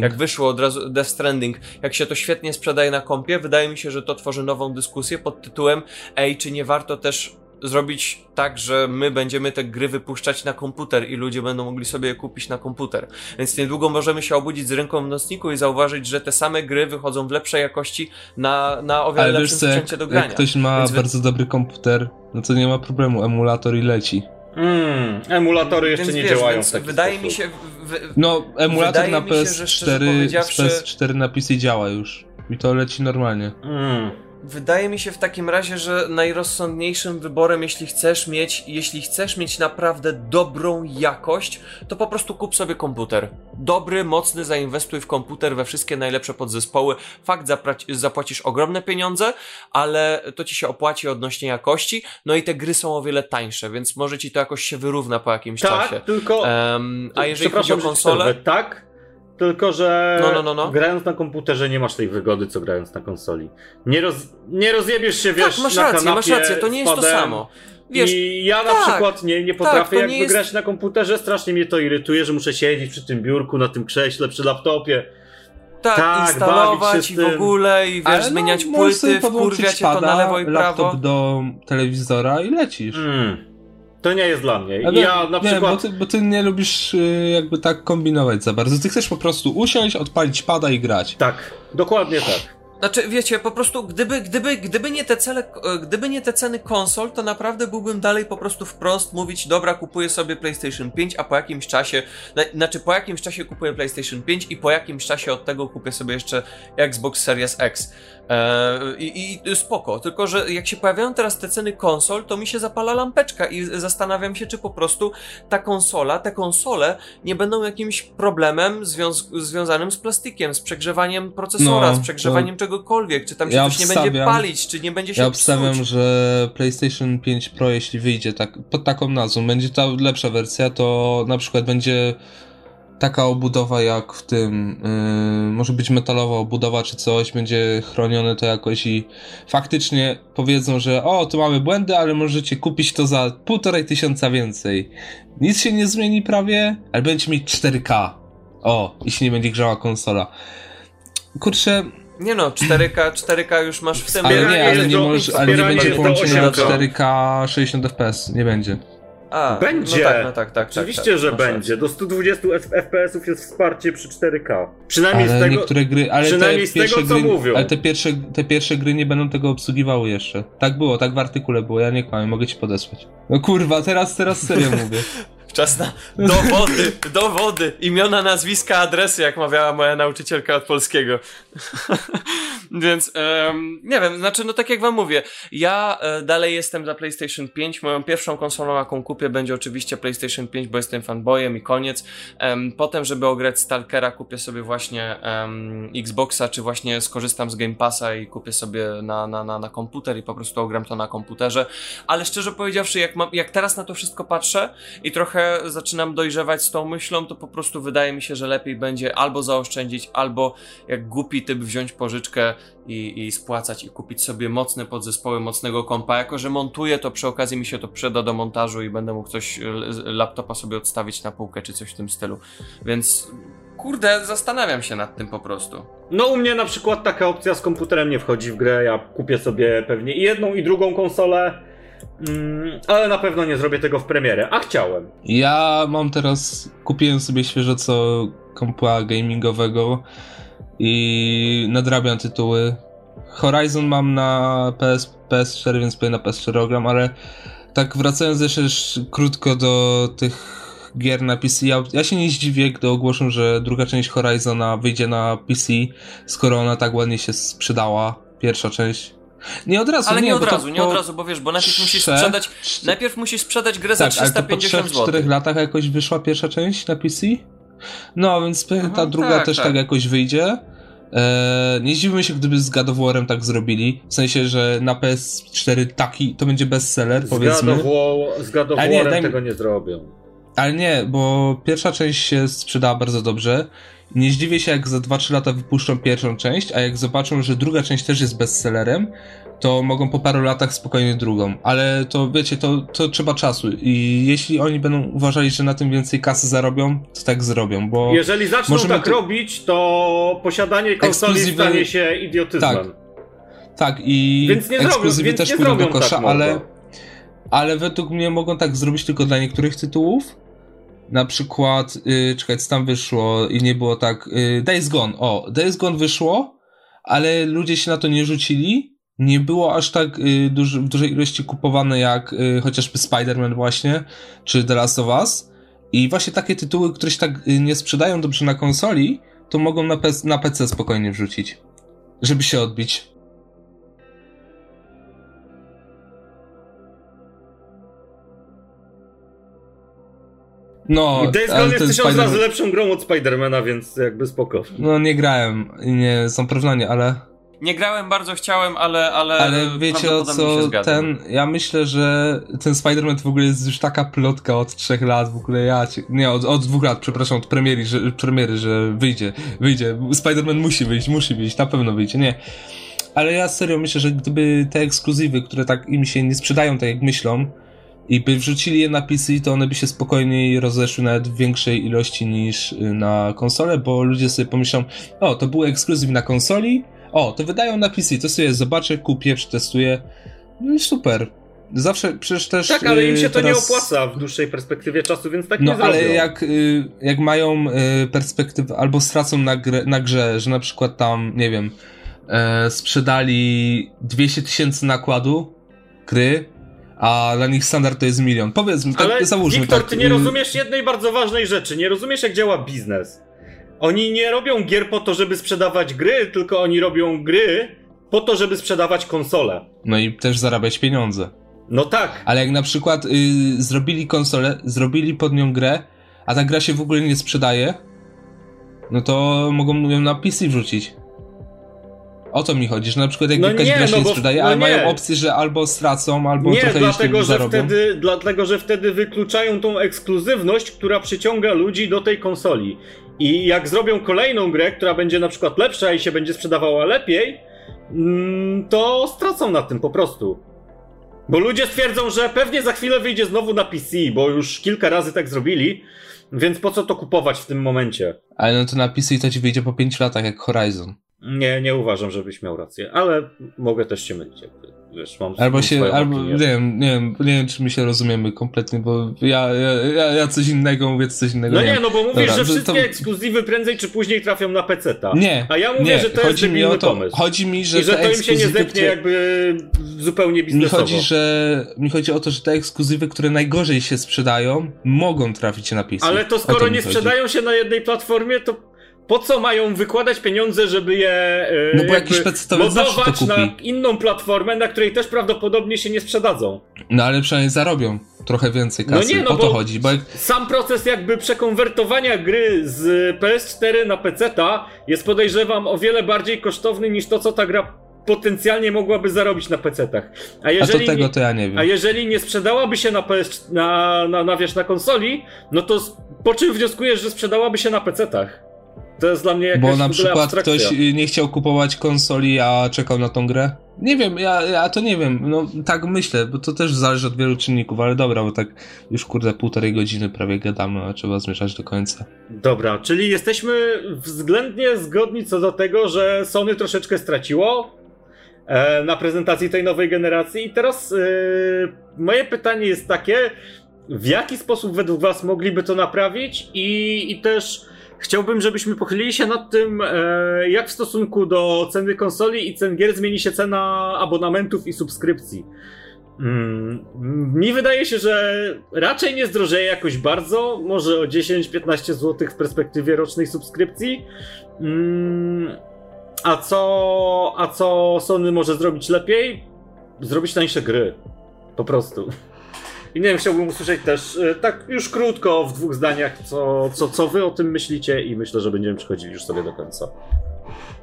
Jak wyszło od razu Death Stranding, jak się to świetnie sprzedaje na kompie, wydaje mi się, że to tworzy nową dyskusję pod tytułem ej, czy nie warto też zrobić tak, że my będziemy te gry wypuszczać na komputer i ludzie będą mogli sobie je kupić na komputer. Więc niedługo możemy się obudzić z ręką w nocniku i zauważyć, że te same gry wychodzą w lepszej jakości na, na o wiele Ale lepszym sprzęcie do grania. Jak ktoś ma Więc bardzo wy... dobry komputer, no to nie ma problemu, emulator i leci. Mm, emulatory jeszcze więc nie wiesz, działają. Więc wydaje sposób. mi się. W, no, emulator na PS4, się, PS4 na PC działa już. I to leci normalnie. Mm. Wydaje mi się w takim razie, że najrozsądniejszym wyborem, jeśli chcesz mieć, jeśli chcesz mieć naprawdę dobrą jakość, to po prostu kup sobie komputer. Dobry, mocny, zainwestuj w komputer, we wszystkie najlepsze podzespoły. Fakt, zapłacisz ogromne pieniądze, ale to ci się opłaci odnośnie jakości. No i te gry są o wiele tańsze, więc może ci to jakoś się wyrówna po jakimś tak, czasie. tylko. Um, a jeżeli chodzi o konsolę. Tak, tylko, że no, no, no, no, grając na komputerze nie masz tej wygody, co grając na konsoli. Nie, roz, nie rozjebiesz się, wiesz, tak, masz na rację, kanapie masz rację, to nie jest to samo. Wiesz, I ja na tak, przykład nie, nie tak, potrafię tak, jakby jest... grać na komputerze, strasznie mnie to irytuje, że muszę siedzieć przy tym biurku, na tym krześle, przy laptopie. Tak, tak instalować i w ogóle, i wiesz, Ale zmieniać no, płyty, wkurwiać to na lewo i prawo. laptop do telewizora i lecisz. Mm. To nie jest dla mnie. Ale, ja na przykład... bo, ty, bo ty nie lubisz y, jakby tak kombinować za bardzo. Ty chcesz po prostu usiąść, odpalić pada i grać. Tak, dokładnie tak. Znaczy, wiecie, po prostu gdyby, gdyby, gdyby, nie te cele, gdyby nie te ceny konsol, to naprawdę byłbym dalej po prostu wprost mówić, dobra, kupuję sobie PlayStation 5, a po jakimś czasie, znaczy po jakimś czasie kupuję PlayStation 5 i po jakimś czasie od tego kupię sobie jeszcze Xbox Series X. Eee, i, I spoko, tylko że jak się pojawiają teraz te ceny konsol, to mi się zapala lampeczka i zastanawiam się, czy po prostu ta konsola, te konsole nie będą jakimś problemem związ związanym z plastikiem, z przegrzewaniem procesora, no, z przegrzewaniem czegokolwiek, czy tam się ja coś obstawiam, nie będzie palić, czy nie będzie się Ja obstawiam, psuć. że PlayStation 5 Pro, jeśli wyjdzie tak, pod taką nazwą, będzie ta lepsza wersja, to na przykład będzie taka obudowa jak w tym, yy, może być metalowa obudowa czy coś, będzie chronione to jakoś i faktycznie powiedzą, że o, tu mamy błędy, ale możecie kupić to za półtorej tysiąca więcej. Nic się nie zmieni prawie, ale będziecie mieć 4K. O, jeśli nie będzie grzała konsola. Kurczę, nie no, 4K, 4K już masz w tym. Ale nie, ale nie, może, ale nie będzie połączone na 4K 60 FPS, nie będzie. A, będzie. No tak, no tak, tak. Oczywiście, tak, tak, że będzie. Do 120 FPS-ów jest wsparcie przy 4K. Przynajmniej ale z tego, niektóre gry, ale przynajmniej z tego, co mówią. Ale te pierwsze, te pierwsze gry nie będą tego obsługiwały jeszcze. Tak było, tak w artykule było, ja nie kłamię, mogę ci podesłać. No kurwa, teraz, teraz serio mówię. Czas na dowody, dowody, imiona, nazwiska, adresy, jak mawiała moja nauczycielka od polskiego. Więc um, nie wiem, znaczy, no tak jak wam mówię, ja e, dalej jestem za PlayStation 5. Moją pierwszą konsolą, jaką kupię, będzie oczywiście PlayStation 5, bo jestem fanboyem i koniec. Um, potem, żeby ograć Stalkera, kupię sobie właśnie um, Xboxa, czy właśnie skorzystam z Game Passa i kupię sobie na, na, na, na komputer i po prostu ogram to na komputerze. Ale szczerze powiedziawszy, jak, mam, jak teraz na to wszystko patrzę i trochę zaczynam dojrzewać z tą myślą, to po prostu wydaje mi się, że lepiej będzie albo zaoszczędzić, albo jak głupi typ wziąć pożyczkę i, i spłacać i kupić sobie mocne podzespoły mocnego kompa. Jako, że montuję, to przy okazji mi się to przyda do montażu i będę mógł coś, laptopa sobie odstawić na półkę czy coś w tym stylu. Więc kurde, zastanawiam się nad tym po prostu. No u mnie na przykład taka opcja z komputerem nie wchodzi w grę. Ja kupię sobie pewnie i jedną i drugą konsolę. Mm, ale na pewno nie zrobię tego w premierę, a chciałem. Ja mam teraz, kupiłem sobie świeżo co kompa gamingowego i nadrabiam tytuły. Horizon mam na PS, PS4, więc pewnie na PS4 gram, ale tak wracając jeszcze krótko do tych gier na PC, ja, ja się nie zdziwię, gdy ogłoszą, że druga część Horizona wyjdzie na PC, skoro ona tak ładnie się sprzedała, pierwsza część. Nie od razu, Ale nie, nie od razu, nie od razu, bo wiesz, bo najpierw musisz sprzedać, najpierw musisz sprzedać grę za tak, 350 zł. Tak, 4 latach jakoś wyszła pierwsza część na PC? No, więc ta Aha, druga tak, też tak. tak jakoś wyjdzie. Eee, nie zdziwmy się, gdyby z God of War'em tak zrobili. W sensie, że na PS4 taki to będzie bestseller, z powiedzmy. God of, z God of nie, War'em tego nie zrobią. Ale nie, bo pierwsza część się sprzedała bardzo dobrze. Nie zdziwię się, jak za 2-3 lata wypuszczą pierwszą część, a jak zobaczą, że druga część też jest bestsellerem, to mogą po paru latach spokojnie drugą. Ale to wiecie, to, to trzeba czasu. I jeśli oni będą uważali, że na tym więcej kasy zarobią, to tak zrobią. Bo Jeżeli zaczną tak to... robić, to posiadanie konsoli Ekskluzywy... stanie się idiotyzmem. Tak, tak i więc nie ekskluzywy też pójdą do kosza, tak ale, ale według mnie mogą tak zrobić tylko dla niektórych tytułów. Na przykład, yy, czekaj, co tam wyszło i nie było tak. Yy, Days Gone, o, Days Gone wyszło, ale ludzie się na to nie rzucili nie było aż tak y, duży, w dużej ilości kupowane jak y, chociażby Spider-Man właśnie, czy The Last of Us. I właśnie takie tytuły, które się tak y, nie sprzedają dobrze na konsoli, to mogą na, pe- na PC spokojnie wrzucić, żeby się odbić. No, Days Gone jest tysiąc razy lepszą grą od Spidermana, więc jakby spoko. No nie grałem, nie są porównanie, ale nie grałem, bardzo chciałem, ale. Ale, ale wiecie o co ten. Ja myślę, że ten Spider-Man w ogóle jest już taka plotka od trzech lat. W ogóle ja. Cię, nie, od, od dwóch lat, przepraszam, od premiery, że, premiery, że wyjdzie. Wyjdzie. Spider-Man musi wyjść, musi wyjść, na pewno wyjdzie. Nie. Ale ja serio myślę, że gdyby te ekskluzywy, które tak im się nie sprzedają tak jak myślą, i by wrzucili je na PC, to one by się spokojniej rozeszły nawet w większej ilości niż y, na konsolę, bo ludzie sobie pomyślą, o, to był ekskluzyw na konsoli, o, to wydają na PC, to sobie zobaczę, kupię, przetestuję. No i super. Zawsze przecież też. Tak, ale im się to teraz... nie opłaca w dłuższej perspektywie czasu, więc tak no, nie zrobią. ale jak, y, jak mają y, perspektywę, albo stracą na, grę, na grze, że na przykład tam, nie wiem, e, sprzedali 200 tysięcy nakładu gry, a dla nich standard to jest milion. Powiedzmy, tak, Ale załóżmy. Wiktor, tak, ty nie y, rozumiesz jednej bardzo ważnej rzeczy. Nie rozumiesz, jak działa biznes. Oni nie robią gier po to, żeby sprzedawać gry, tylko oni robią gry po to, żeby sprzedawać konsole. No i też zarabiać pieniądze. No tak. Ale jak na przykład y, zrobili konsolę, zrobili pod nią grę, a ta gra się w ogóle nie sprzedaje, no to mogą ją na PC wrzucić. O to mi chodzi, że na przykład jak no jakaś nie, gra się no sprzedaje, no ale nie. mają opcję, że albo stracą, albo nie, trochę dlatego, że zarobią. wtedy, dlatego, że wtedy wykluczają tą ekskluzywność, która przyciąga ludzi do tej konsoli. I jak zrobią kolejną grę, która będzie na przykład lepsza i się będzie sprzedawała lepiej, mm, to stracą na tym po prostu. Bo ludzie stwierdzą, że pewnie za chwilę wyjdzie znowu na PC, bo już kilka razy tak zrobili, więc po co to kupować w tym momencie? Ale no to na PC to ci wyjdzie po 5 latach jak Horizon. Nie, nie uważam, żebyś miał rację, ale mogę też się mylić. Jakby. Wiesz, mam albo się, albo nie wiem, nie wiem, nie wiem, czy my się rozumiemy kompletnie, bo ja, ja, ja coś innego mówię, coś innego. No nie, nie no bo mówisz, Dobra, że wszystkie to... ekskluzywy prędzej czy później trafią na PC-ta. Nie. A ja mówię, nie, że to jest mi o to, pomysł. Chodzi mi, że. I że to im się nie zepnie które... jakby zupełnie biznesowo. Mi chodzi, że. Mi chodzi o to, że te ekskluzywy, które najgorzej się sprzedają, mogą trafić na PC. Ale to skoro nie sprzedają się na jednej platformie, to po co mają wykładać pieniądze, żeby je yy, no bo jakiś modować na inną platformę, na której też prawdopodobnie się nie sprzedadzą. No ale przynajmniej zarobią trochę więcej kasy. No nie, no o to chodzi. Bo. Sam proces jakby przekonwertowania gry z PS4 na PC-ta jest podejrzewam o wiele bardziej kosztowny niż to, co ta gra potencjalnie mogłaby zarobić na PC-tach. A, jeżeli a to tego to ja nie wiem. A jeżeli nie sprzedałaby się na PS, na, na, na, wiesz, na konsoli, no to po czym wnioskujesz, że sprzedałaby się na PC-tach? To jest dla mnie jakaś Bo na przykład ktoś nie chciał kupować konsoli, a czekał na tą grę? Nie wiem, ja, ja to nie wiem, no tak myślę, bo to też zależy od wielu czynników, ale dobra, bo tak już kurde półtorej godziny prawie gadamy, a trzeba zmierzać do końca. Dobra, czyli jesteśmy względnie zgodni co do tego, że Sony troszeczkę straciło e, na prezentacji tej nowej generacji i teraz e, moje pytanie jest takie, w jaki sposób według was mogliby to naprawić i, i też chciałbym, żebyśmy pochylili się nad tym, e, jak w stosunku do ceny konsoli i cen gier zmieni się cena abonamentów i subskrypcji. Mm, mi wydaje się, że raczej nie zdrożeje jakoś bardzo, może o 10-15 zł w perspektywie rocznej subskrypcji. Mm, a co, a co Sony może zrobić lepiej? Zrobić tańsze gry. Po prostu. I nie wiem, chciałbym usłyszeć też e, tak już krótko, w dwóch zdaniach, co, co, co wy o tym myślicie i myślę, że będziemy przechodzili już sobie do końca.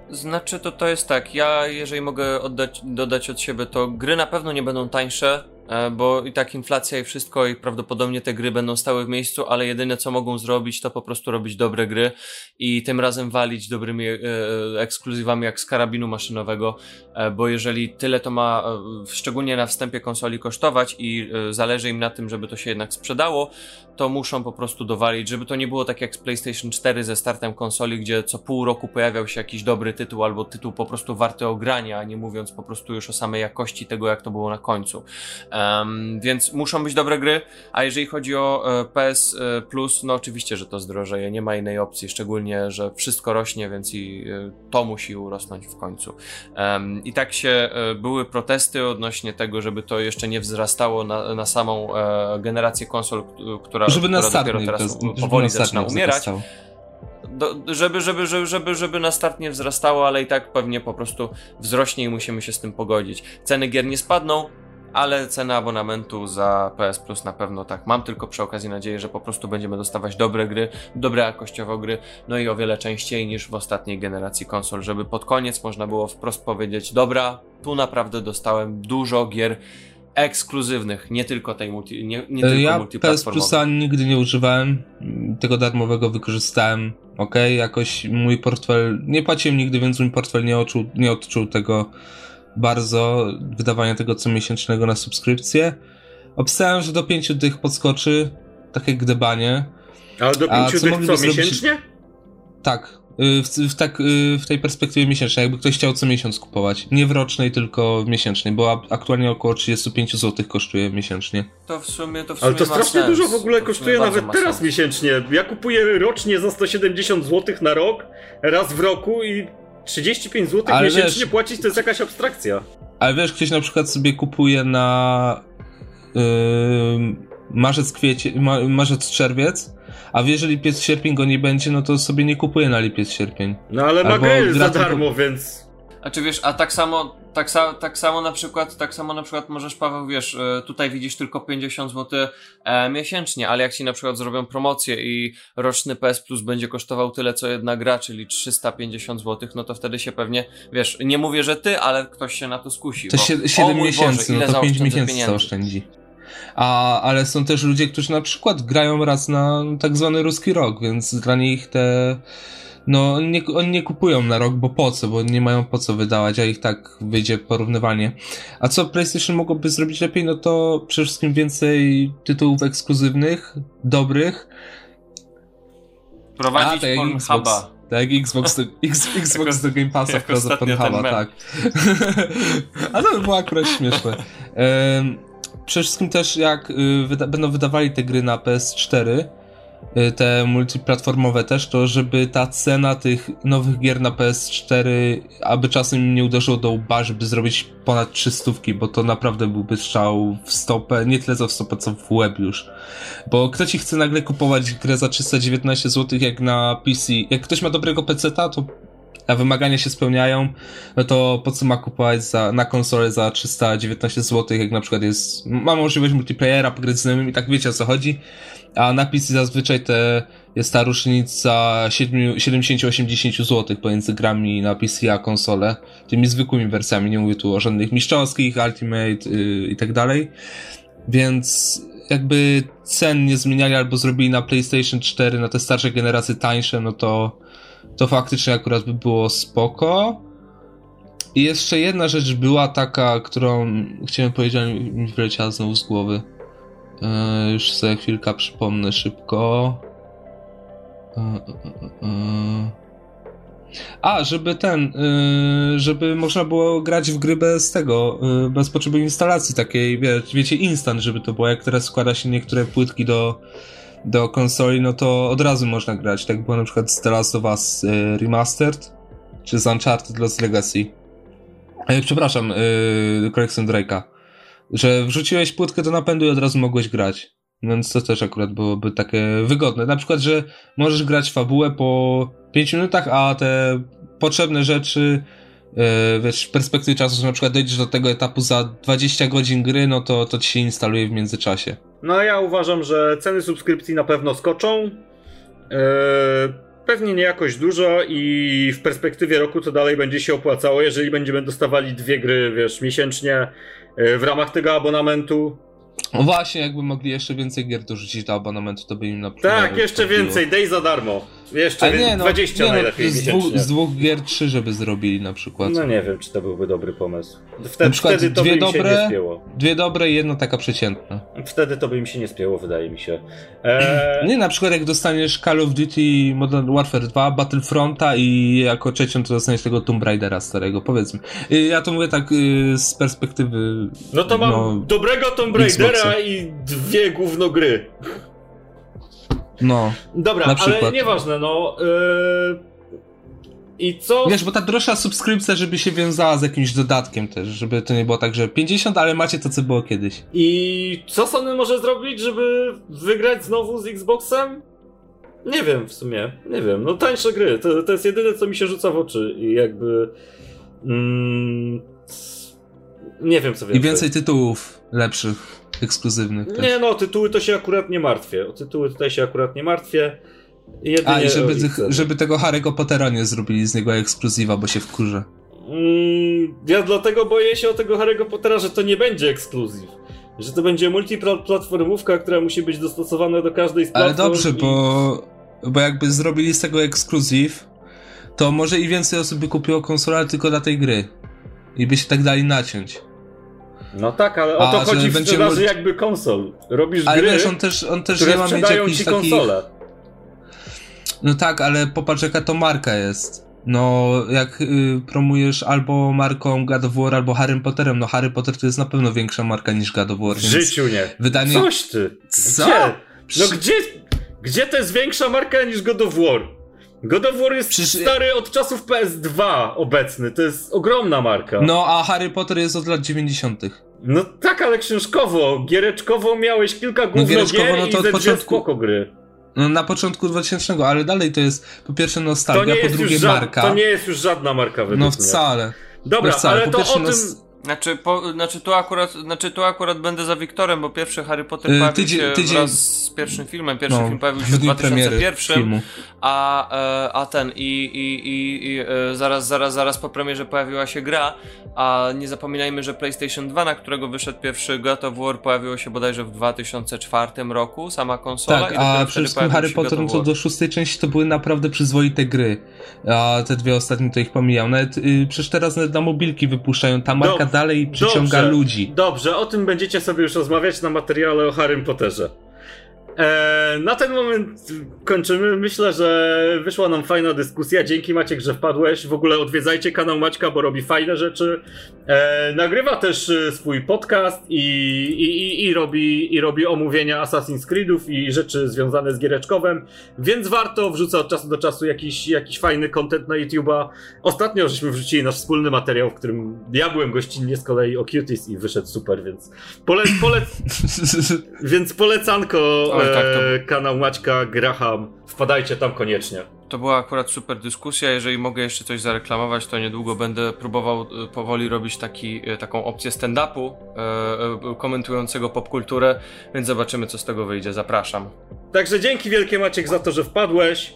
Znaczy to to jest tak, ja jeżeli mogę oddać, dodać od siebie, to gry na pewno nie będą tańsze, bo i tak inflacja i wszystko i prawdopodobnie te gry będą stały w miejscu, ale jedyne co mogą zrobić to po prostu robić dobre gry i tym razem walić dobrymi e, ekskluzywami jak z karabinu maszynowego, e, bo jeżeli tyle to ma e, szczególnie na wstępie konsoli kosztować i e, zależy im na tym, żeby to się jednak sprzedało, to muszą po prostu dowalić, żeby to nie było tak jak z PlayStation 4 ze startem konsoli, gdzie co pół roku pojawiał się jakiś dobry tytuł albo tytuł po prostu warty ogrania, a nie mówiąc po prostu już o samej jakości tego, jak to było na końcu. Um, więc muszą być dobre gry, a jeżeli chodzi o e, PS e, Plus, no oczywiście, że to zdrożeje, nie ma innej opcji, szczególnie, że wszystko rośnie, więc i e, to musi urosnąć w końcu. Um, I tak się były protesty odnośnie tego, żeby to jeszcze nie wzrastało na, na samą generację konsol, która, Żeby na dopiero teraz żeby powoli zaczyna umierać do, żeby, żeby, żeby, żeby, żeby na start nie wzrastało, ale i tak pewnie po prostu wzrośnie i musimy się z tym pogodzić. Ceny gier nie spadną, ale cena abonamentu za PS Plus na pewno tak. Mam tylko przy okazji nadzieję, że po prostu będziemy dostawać dobre gry, dobre jakościowo gry, no i o wiele częściej niż w ostatniej generacji konsol, żeby pod koniec można było wprost powiedzieć, dobra, tu naprawdę dostałem dużo gier ekskluzywnych, nie tylko tej multi, nie, nie tylko Ja PS. Plusa nigdy nie używałem, tego darmowego wykorzystałem, ok, jakoś mój portfel, nie płaciłem nigdy, więc mój portfel nie odczuł, nie odczuł tego bardzo, wydawania tego comiesięcznego na subskrypcję. Obstałem, że do pięciu tych podskoczy, takie gdebanie. Ale do A pięciu co tych co, mogliby zrobić- miesięcznie? Tak, w, w, tak, y, w tej perspektywie miesięcznej, jakby ktoś chciał co miesiąc kupować. Nie w rocznej, tylko w miesięcznej, bo aktualnie około 35 zł kosztuje miesięcznie. To w sumie, to w Ale sumie to ma strasznie sens. dużo w ogóle To kosztuje nawet teraz sens. miesięcznie. Ja kupuję rocznie za 170 zł na rok, raz w roku i 35 zł Ale miesięcznie wiesz- płacić to jest jakaś abstrakcja. Ale wiesz, ktoś na przykład sobie kupuje na yy, marzec, kwiecień, ma, marzec, czerwiec, a wie, że lipiec, sierpień go nie będzie, no to sobie nie kupuje na lipiec, sierpień. No ale ma Albo gry za tylko- darmo, więc... A czy wiesz, a tak samo, tak, sa, tak samo na przykład, tak samo na przykład możesz, Paweł, wiesz, e, tutaj widzisz tylko 50 zł e, miesięcznie, ale jak ci na przykład zrobią promocję i roczny PS Plus będzie kosztował tyle, co jedna gra, czyli 350 zł, no to wtedy się pewnie, wiesz, nie mówię, że ty, ale ktoś się na to skusi. To bo, sie, o 7 mój miesięcy, Boże, ile no to 5 zaoszczędzę miesięcy zaoszczędzi. A, ale są też ludzie, którzy na przykład grają raz na tak zwany ruski rok, więc dla nich te. No, nie, oni nie kupują na rok, bo po co? Bo nie mają po co wydawać, a ich tak wyjdzie porównywanie. A co PlayStation mogłoby zrobić lepiej? No to przede wszystkim więcej tytułów ekskluzywnych, dobrych. Prowadzić A, tak Pornhuba. Tak Xbox do, X, Xbox do Game Passa wprowadza Pornhuba, tak. A to by było akurat śmieszne. Em, przede wszystkim też jak y, wyda będą wydawali te gry na PS4, y, te multiplatformowe też, to żeby ta cena tych nowych gier na PS4, aby czasem nie uderzyło do łba, żeby zrobić ponad 300, bo to naprawdę byłby strzał w stopę, nie tyle co w stopę, co w łeb już. Bo kto ci chce nagle kupować grę za 319 zł jak na PC? Jak ktoś ma dobrego PC-ta, to a wymagania się spełniają, no to po co ma kupować za, na konsolę za 319 zł, jak na przykład jest, ma możliwość multiplayera, pograć znajomymi, tak wiecie o co chodzi, a na PC zazwyczaj te, jest ta różnica 7 70-80 zł pomiędzy grami na PC a konsolę, tymi zwykłymi wersjami, nie mówię tu o żadnych mistrzowskich, Ultimate yy, i tak dalej, więc jakby cen nie zmieniali albo zrobili na PlayStation 4, na te starsze generacje tańsze, no to to faktycznie akurat by było spoko. I jeszcze jedna rzecz była taka, którą chciałem powiedzieć, ale mi wyleciała znowu z głowy. Eee, już sobie chwilkę przypomnę szybko. Eee, eee. A, żeby ten, żeby można było grać w gry bez tego, bez potrzeby instalacji takiej, wie, wiecie, instant, żeby to było, jak teraz składa się niektóre płytki do do konsoli, no to od razu można grać. Tak było na przykład z The Last of Us y, Remastered, czy z Uncharted Lost Legacy. Przepraszam, y, Collection Drake'a. Że wrzuciłeś płytkę do napędu i od razu mogłeś grać. Więc to też akurat byłoby takie wygodne. Na przykład, że możesz grać fabułę po 5 minutach, a te potrzebne rzeczy Yy, wiesz, w perspektywie czasu, że na przykład dojdziesz do tego etapu za 20 godzin gry, no to, to ci się instaluje w międzyczasie. No ja uważam, że ceny subskrypcji na pewno skoczą. Yy, pewnie nie jakoś dużo i w perspektywie roku to dalej będzie się opłacało, jeżeli będziemy dostawali dwie gry, wiesz, miesięcznie yy, w ramach tego abonamentu. No właśnie, jakby mogli jeszcze więcej gier dorzucić do abonamentu, to by im na Tak, jeszcze więcej, daj za darmo. Jeszcze nie, no, 20 nie, no, z dwóch, z dwóch, gier trzy, żeby zrobili na przykład. No nie wiem, czy to byłby dobry pomysł. Wtedy, na przykład wtedy to dwie by dobre, się nie spięło. Dwie dobre i jedna taka przeciętna. Wtedy to by im się nie spięło, wydaje mi się. Eee... Nie, na przykład jak dostaniesz Call of Duty Modern Warfare 2, Battlefronta i jako trzecią to dostaniesz tego Tomb Raidera starego, powiedzmy. Y, ja to mówię tak y, z perspektywy... No to mam no, dobrego Tomb Raidera i dwie gówno gry. No. Dobra, ale nieważne, no. Yy... I co? Wiesz, bo ta droższa subskrypcja, żeby się wiązała z jakimś dodatkiem też, żeby to nie było tak, że 50, ale macie to, co było kiedyś. I co Sony może zrobić, żeby wygrać znowu z Xboxem? Nie wiem w sumie, nie wiem. No tańsze gry, to, to jest jedyne, co mi się rzuca w oczy i jakby... Mm, nie wiem, co więcej. I więcej tytułów lepszych ekskluzywnych. Też. Nie no, tytuły to się akurat nie martwię. O tytuły tutaj się akurat nie martwię. Jedynie A i żeby, żeby tego Harry'ego Pottera nie zrobili z niego ekskluzywa, bo się wkurzę. Mm, ja dlatego boję się o tego Harry'ego Pottera, że to nie będzie ekskluzyw. Że to będzie multiplatformówka, która musi być dostosowana do każdej z platform. Ale dobrze, i... bo, bo jakby zrobili z tego ekskluzyw, to może i więcej osób by kupiło konsolę tylko dla tej gry. I by się tak dali naciąć. No tak, ale o to A, chodzi w sprzedaży jakby konsol. Robisz ale gry, wiesz, on też, on też które nie ma mieć jakichś ci konsole. No tak, ale popatrz jaka to marka jest. No, jak y, promujesz albo marką God of War, albo Harry Potterem, no Harry Potter to jest na pewno większa marka niż God of War. W życiu nie. Wydanie... Coś ty. Co? Gdzie? No gdzie, gdzie to jest większa marka niż God of War? God of War jest Przecież... stary od czasów PS2 obecny, to jest ogromna marka. No, a Harry Potter jest od lat 90. No tak, ale książkowo, giereczkowo miałeś kilka gówno no, gier no to i od początku... spoko gry. No na początku 2000, ale dalej to jest po pierwsze nostalgia, po drugie marka. To nie jest już żadna marka według No wcale. Dobra, no wcale. ale to o tym... Znaczy, po, znaczy, tu akurat, znaczy tu akurat będę za Wiktorem, bo pierwszy Harry Potter yy, pojawił tydzień, się tydzień... wraz z pierwszym filmem. Pierwszy no, film pojawił się w 2001, a, e, a ten i, i, i, i e, zaraz, zaraz, zaraz po premierze pojawiła się gra, a nie zapominajmy, że PlayStation 2, na którego wyszedł pierwszy God of War, pojawiło się bodajże w 2004 roku, sama konsola. Tak, a przede wszystkim Harry Potter to do szóstej części to były naprawdę przyzwoite gry, a te dwie ostatnie to ich pomijam. Nawet, yy, przecież teraz nawet na mobilki wypuszczają, ta marka dalej przyciąga dobrze, ludzi. Dobrze, o tym będziecie sobie już rozmawiać na materiale o Harrym Potterze. E, na ten moment kończymy. Myślę, że wyszła nam fajna dyskusja. Dzięki Maciek, że wpadłeś. W ogóle odwiedzajcie kanał Maćka, bo robi fajne rzeczy. E, nagrywa też e, swój podcast i, i, i, robi, i robi omówienia Assassin's Creedów i rzeczy związane z giereczkowem, więc warto wrzuca od czasu do czasu jakiś, jakiś fajny content na YouTube'a. Ostatnio żeśmy wrzucili nasz wspólny materiał, w którym ja byłem gościnnie z kolei o Cuties i wyszedł super, więc pole, pole, więc polecanko tak, to... E, kanał Maćka Graham. Wpadajcie tam koniecznie. To była akurat super dyskusja. Jeżeli mogę jeszcze coś zareklamować, to niedługo będę próbował e, powoli robić taki, e, taką opcję stand-upu e, komentującego popkulturę, więc zobaczymy, co z tego wyjdzie. Zapraszam. Także dzięki wielkie Maciek za to, że wpadłeś.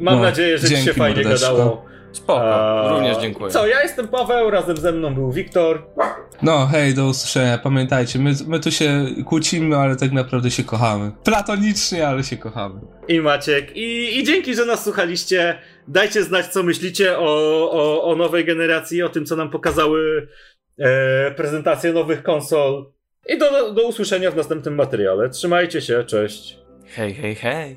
mam no, nadzieję, że ci się fajnie mordeczko. gadało. Spoko, również dziękuję. Co, ja jestem Paweł, razem ze mną był Wiktor. No, hej, do usłyszenia. Pamiętajcie, my, my tu się kłócimy, ale tak naprawdę się kochamy. Platonicznie, ale się kochamy. I Maciek. I, i dzięki, że nas słuchaliście. Dajcie znać, co myślicie o, o, o nowej generacji, o tym, co nam pokazały e, prezentacje nowych konsol. I do, do usłyszenia w następnym materiale. Trzymajcie się, cześć. Hej, hej, hej.